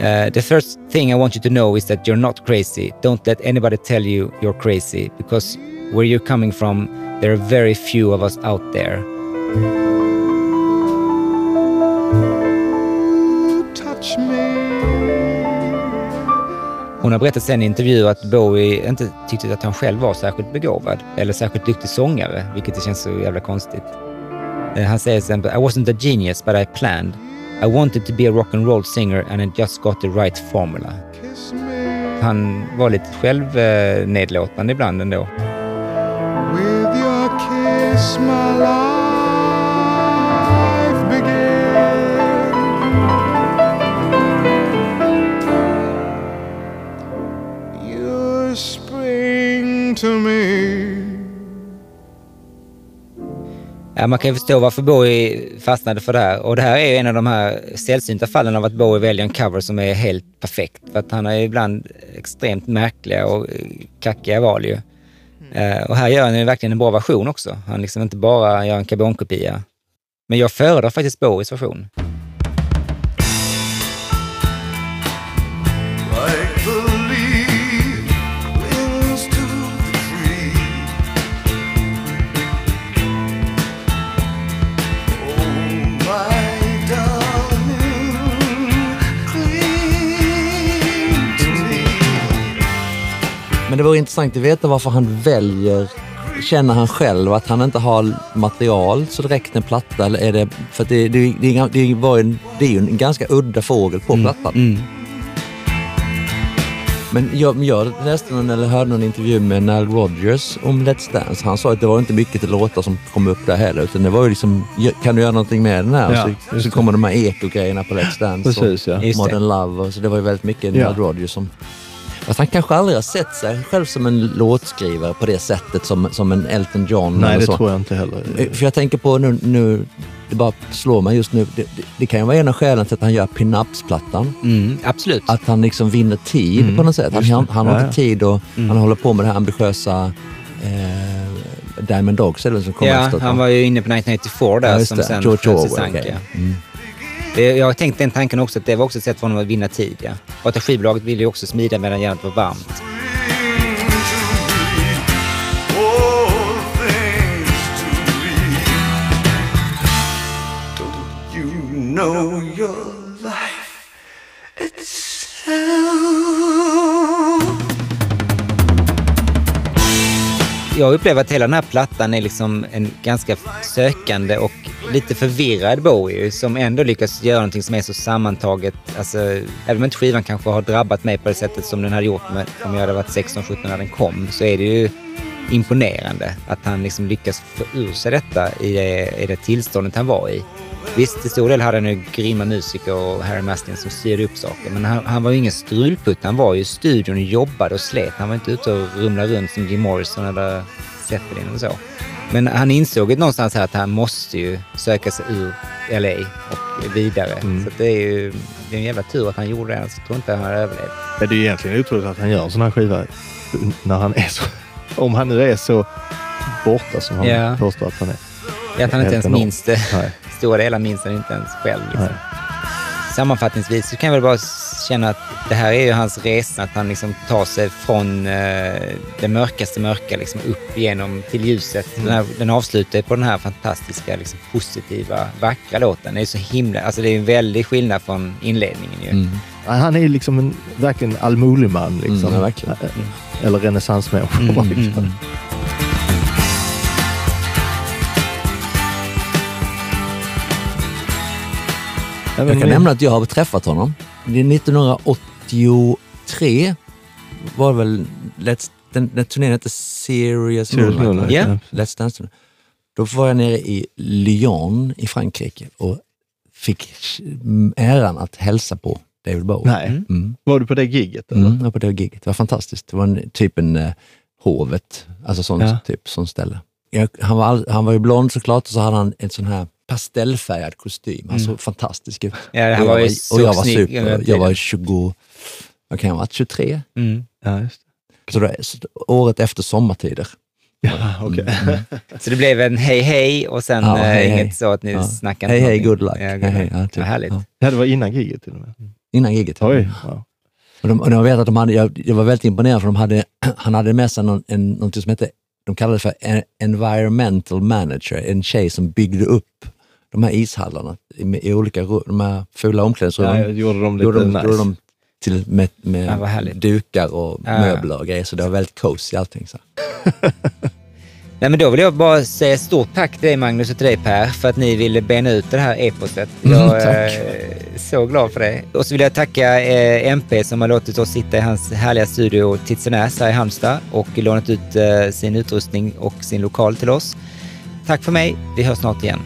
eh, The first thing I want you to know is that you're not crazy. Don't let anybody tell you you're crazy because where you're coming from there are very few of us out there. Hon har berättat sen i intervjuer att Bowie inte tyckte att han själv var särskilt begåvad eller särskilt duktig sångare, vilket det känns så jävla konstigt. Eh, han säger till exempel I wasn't a genius but I planned. I wanted to be a rock and roll singer and I just got the right formula. Han var lite självnedlåtande ibland ändå. with your kiss, my love. Ja, man kan ju förstå varför Bowie fastnade för det här. Och det här är ju en av de här sällsynta fallen av att Bowie väljer en cover som är helt perfekt. För att han har ju ibland extremt märkliga och kackiga val ju. Eh, och här gör han ju verkligen en bra version också. Han liksom inte bara gör en karbonkopia. Men jag föredrar faktiskt Bowies version. Men det vore intressant att veta varför han väljer känner han själv att han inte har material så räcker en platta? Eller är det, för det, det, det, det, var en, det är ju en ganska udda fågel på plattan. Mm. Men jag, jag läste någon, eller hörde någon intervju med Nile Rodgers om Let's Dance. Han sa att det var inte mycket till låtar som kom upp där heller. Utan det var ju liksom, kan du göra någonting med den här? Ja, så, så kommer de här eko-grejerna på Let's Dance. Precis, ja. och det. Modern Love. Och så det var ju väldigt mycket Ja. Nile Rodgers som... Fast han kanske aldrig har sett sig själv som en låtskrivare på det sättet som, som en Elton John. Nej, eller det så. tror jag inte heller. Eh, För jag tänker på nu, nu det bara slår mig just nu, det, det, det kan ju vara en av skälen till att han gör Pinups-plattan. Mm, absolut. Att han liksom vinner tid Mm, på något sätt. Han, han, han har Ja, inte ja. tid och Mm. han håller på med det här ambitiösa eh, Diamond Dogs, eller som kom ja, efteråt. han va? var ju inne på 1994 där Ja, som det. sen George Orwell, okej. Ja. Jag har tänkt den tanken också, att det var också ett sätt för honom att vinna tid. Ja. Och att skivbolaget ville ju också smida medan järnet var varmt. Know your life itself? Jag upplever att hela den här plattan är liksom en ganska sökande och lite förvirrad Bowie som ändå lyckas göra någonting som är så sammantaget. Alltså, även om inte skivan kanske har drabbat mig på det sättet som den hade gjort med, om jag hade varit 16-17 när den kom, så är det ju imponerande att han liksom lyckas få ur sig detta i det, i det tillståndet han var i. Visst, till stor del hade han ju grymma musiker och Harry Mastin som styrde upp saker, men han, han var ju ingen strulputt. Han var ju i studion och jobbade och slet. Han var inte ute och rumlade runt som Jim Morrison eller Zeppelin och så. Men han insåg ju någonstans här att han måste ju söka sig ur LA och vidare. Mm. Så det är ju det är en jävla tur att han gjorde det, annars tror jag inte han hade överlevt. Det är ju egentligen otroligt att han gör en sån här skiva när han är så... Om han nu är så borta som han Ja. påstår att han är. Det att han inte ens minns det. Nej. Stora delar minns han inte ens själv. Liksom. Sammanfattningsvis så kan jag väl bara känna att det här är ju hans resa, att han liksom tar sig från eh, det mörkaste mörka liksom upp genom till ljuset. Den, här, den avslutar på den här fantastiska, liksom, positiva, vackra låten. Det är så himla, alltså det är en väldig skillnad från inledningen ju. Mm. Han är ju liksom en, verkligen allmodig-man. Liksom. Mm, verkligen. Eller renässansmänniska. Mm, Ja, men Jag kan nämna att jag har träffat honom. Det är 1983 var det väl, Let's, den, den turnén hette Serious, Serious Moonlight. Ja. ja. Let's Dance. Då var jag nere i Lyon i Frankrike och fick äran att hälsa på David Bowie. Nej. Mm. Var du på det giget? Eller? Mm, jag var på det giget. Det var fantastiskt. Det var en, typ en eh, hovet, alltså sånt, Ja. typ, sånt ställe. Jag, han, var all, han var ju blond såklart och så hade han en sån här pastellfärgad kostym. Han såg fantastisk ut. Ja, och var jag ju och jag var super. Jag var tiden. 20, vad kan jag ha varit, 23? Mm. Ja, just det. Så det, så året efter sommartider. Ja, okej. Så det blev en hej hej och sen Ja, eh, hej, inget hej. så att ni Ja. snackade Hej hej, good luck. Ja, good hej, hej, ja, typ. Vad härligt. Ja. Ja, det var innan giget till och med. Innan giget. Oj. Wow. Och, de, och jag vet att de hade, jag, jag var väldigt imponerad för de hade, han hade med sig någon, en, någonting som hette, de kallade det för en environmental manager, en tjej som byggde upp de här ishallarna i, olika de här fula Ja, omklädningsrummen. jag gjorde dem lite gjorde, de, nice. gjorde de till med, Ja, med härligt. dukar och Ja. möbler och grejer, så det var väldigt cozy allting. Så. Nej, men då vill jag bara säga stort tack till dig Magnus och till dig Per för att ni ville bena ut det här eposet. Mm, Jag tack. är så glad för det. Och så vill jag tacka eh, MP som har låtit oss sitta i hans härliga studio Titsenäs här i Halmstad och lånat ut eh, sin utrustning och sin lokal till oss. Tack för mig. Vi hörs snart igen.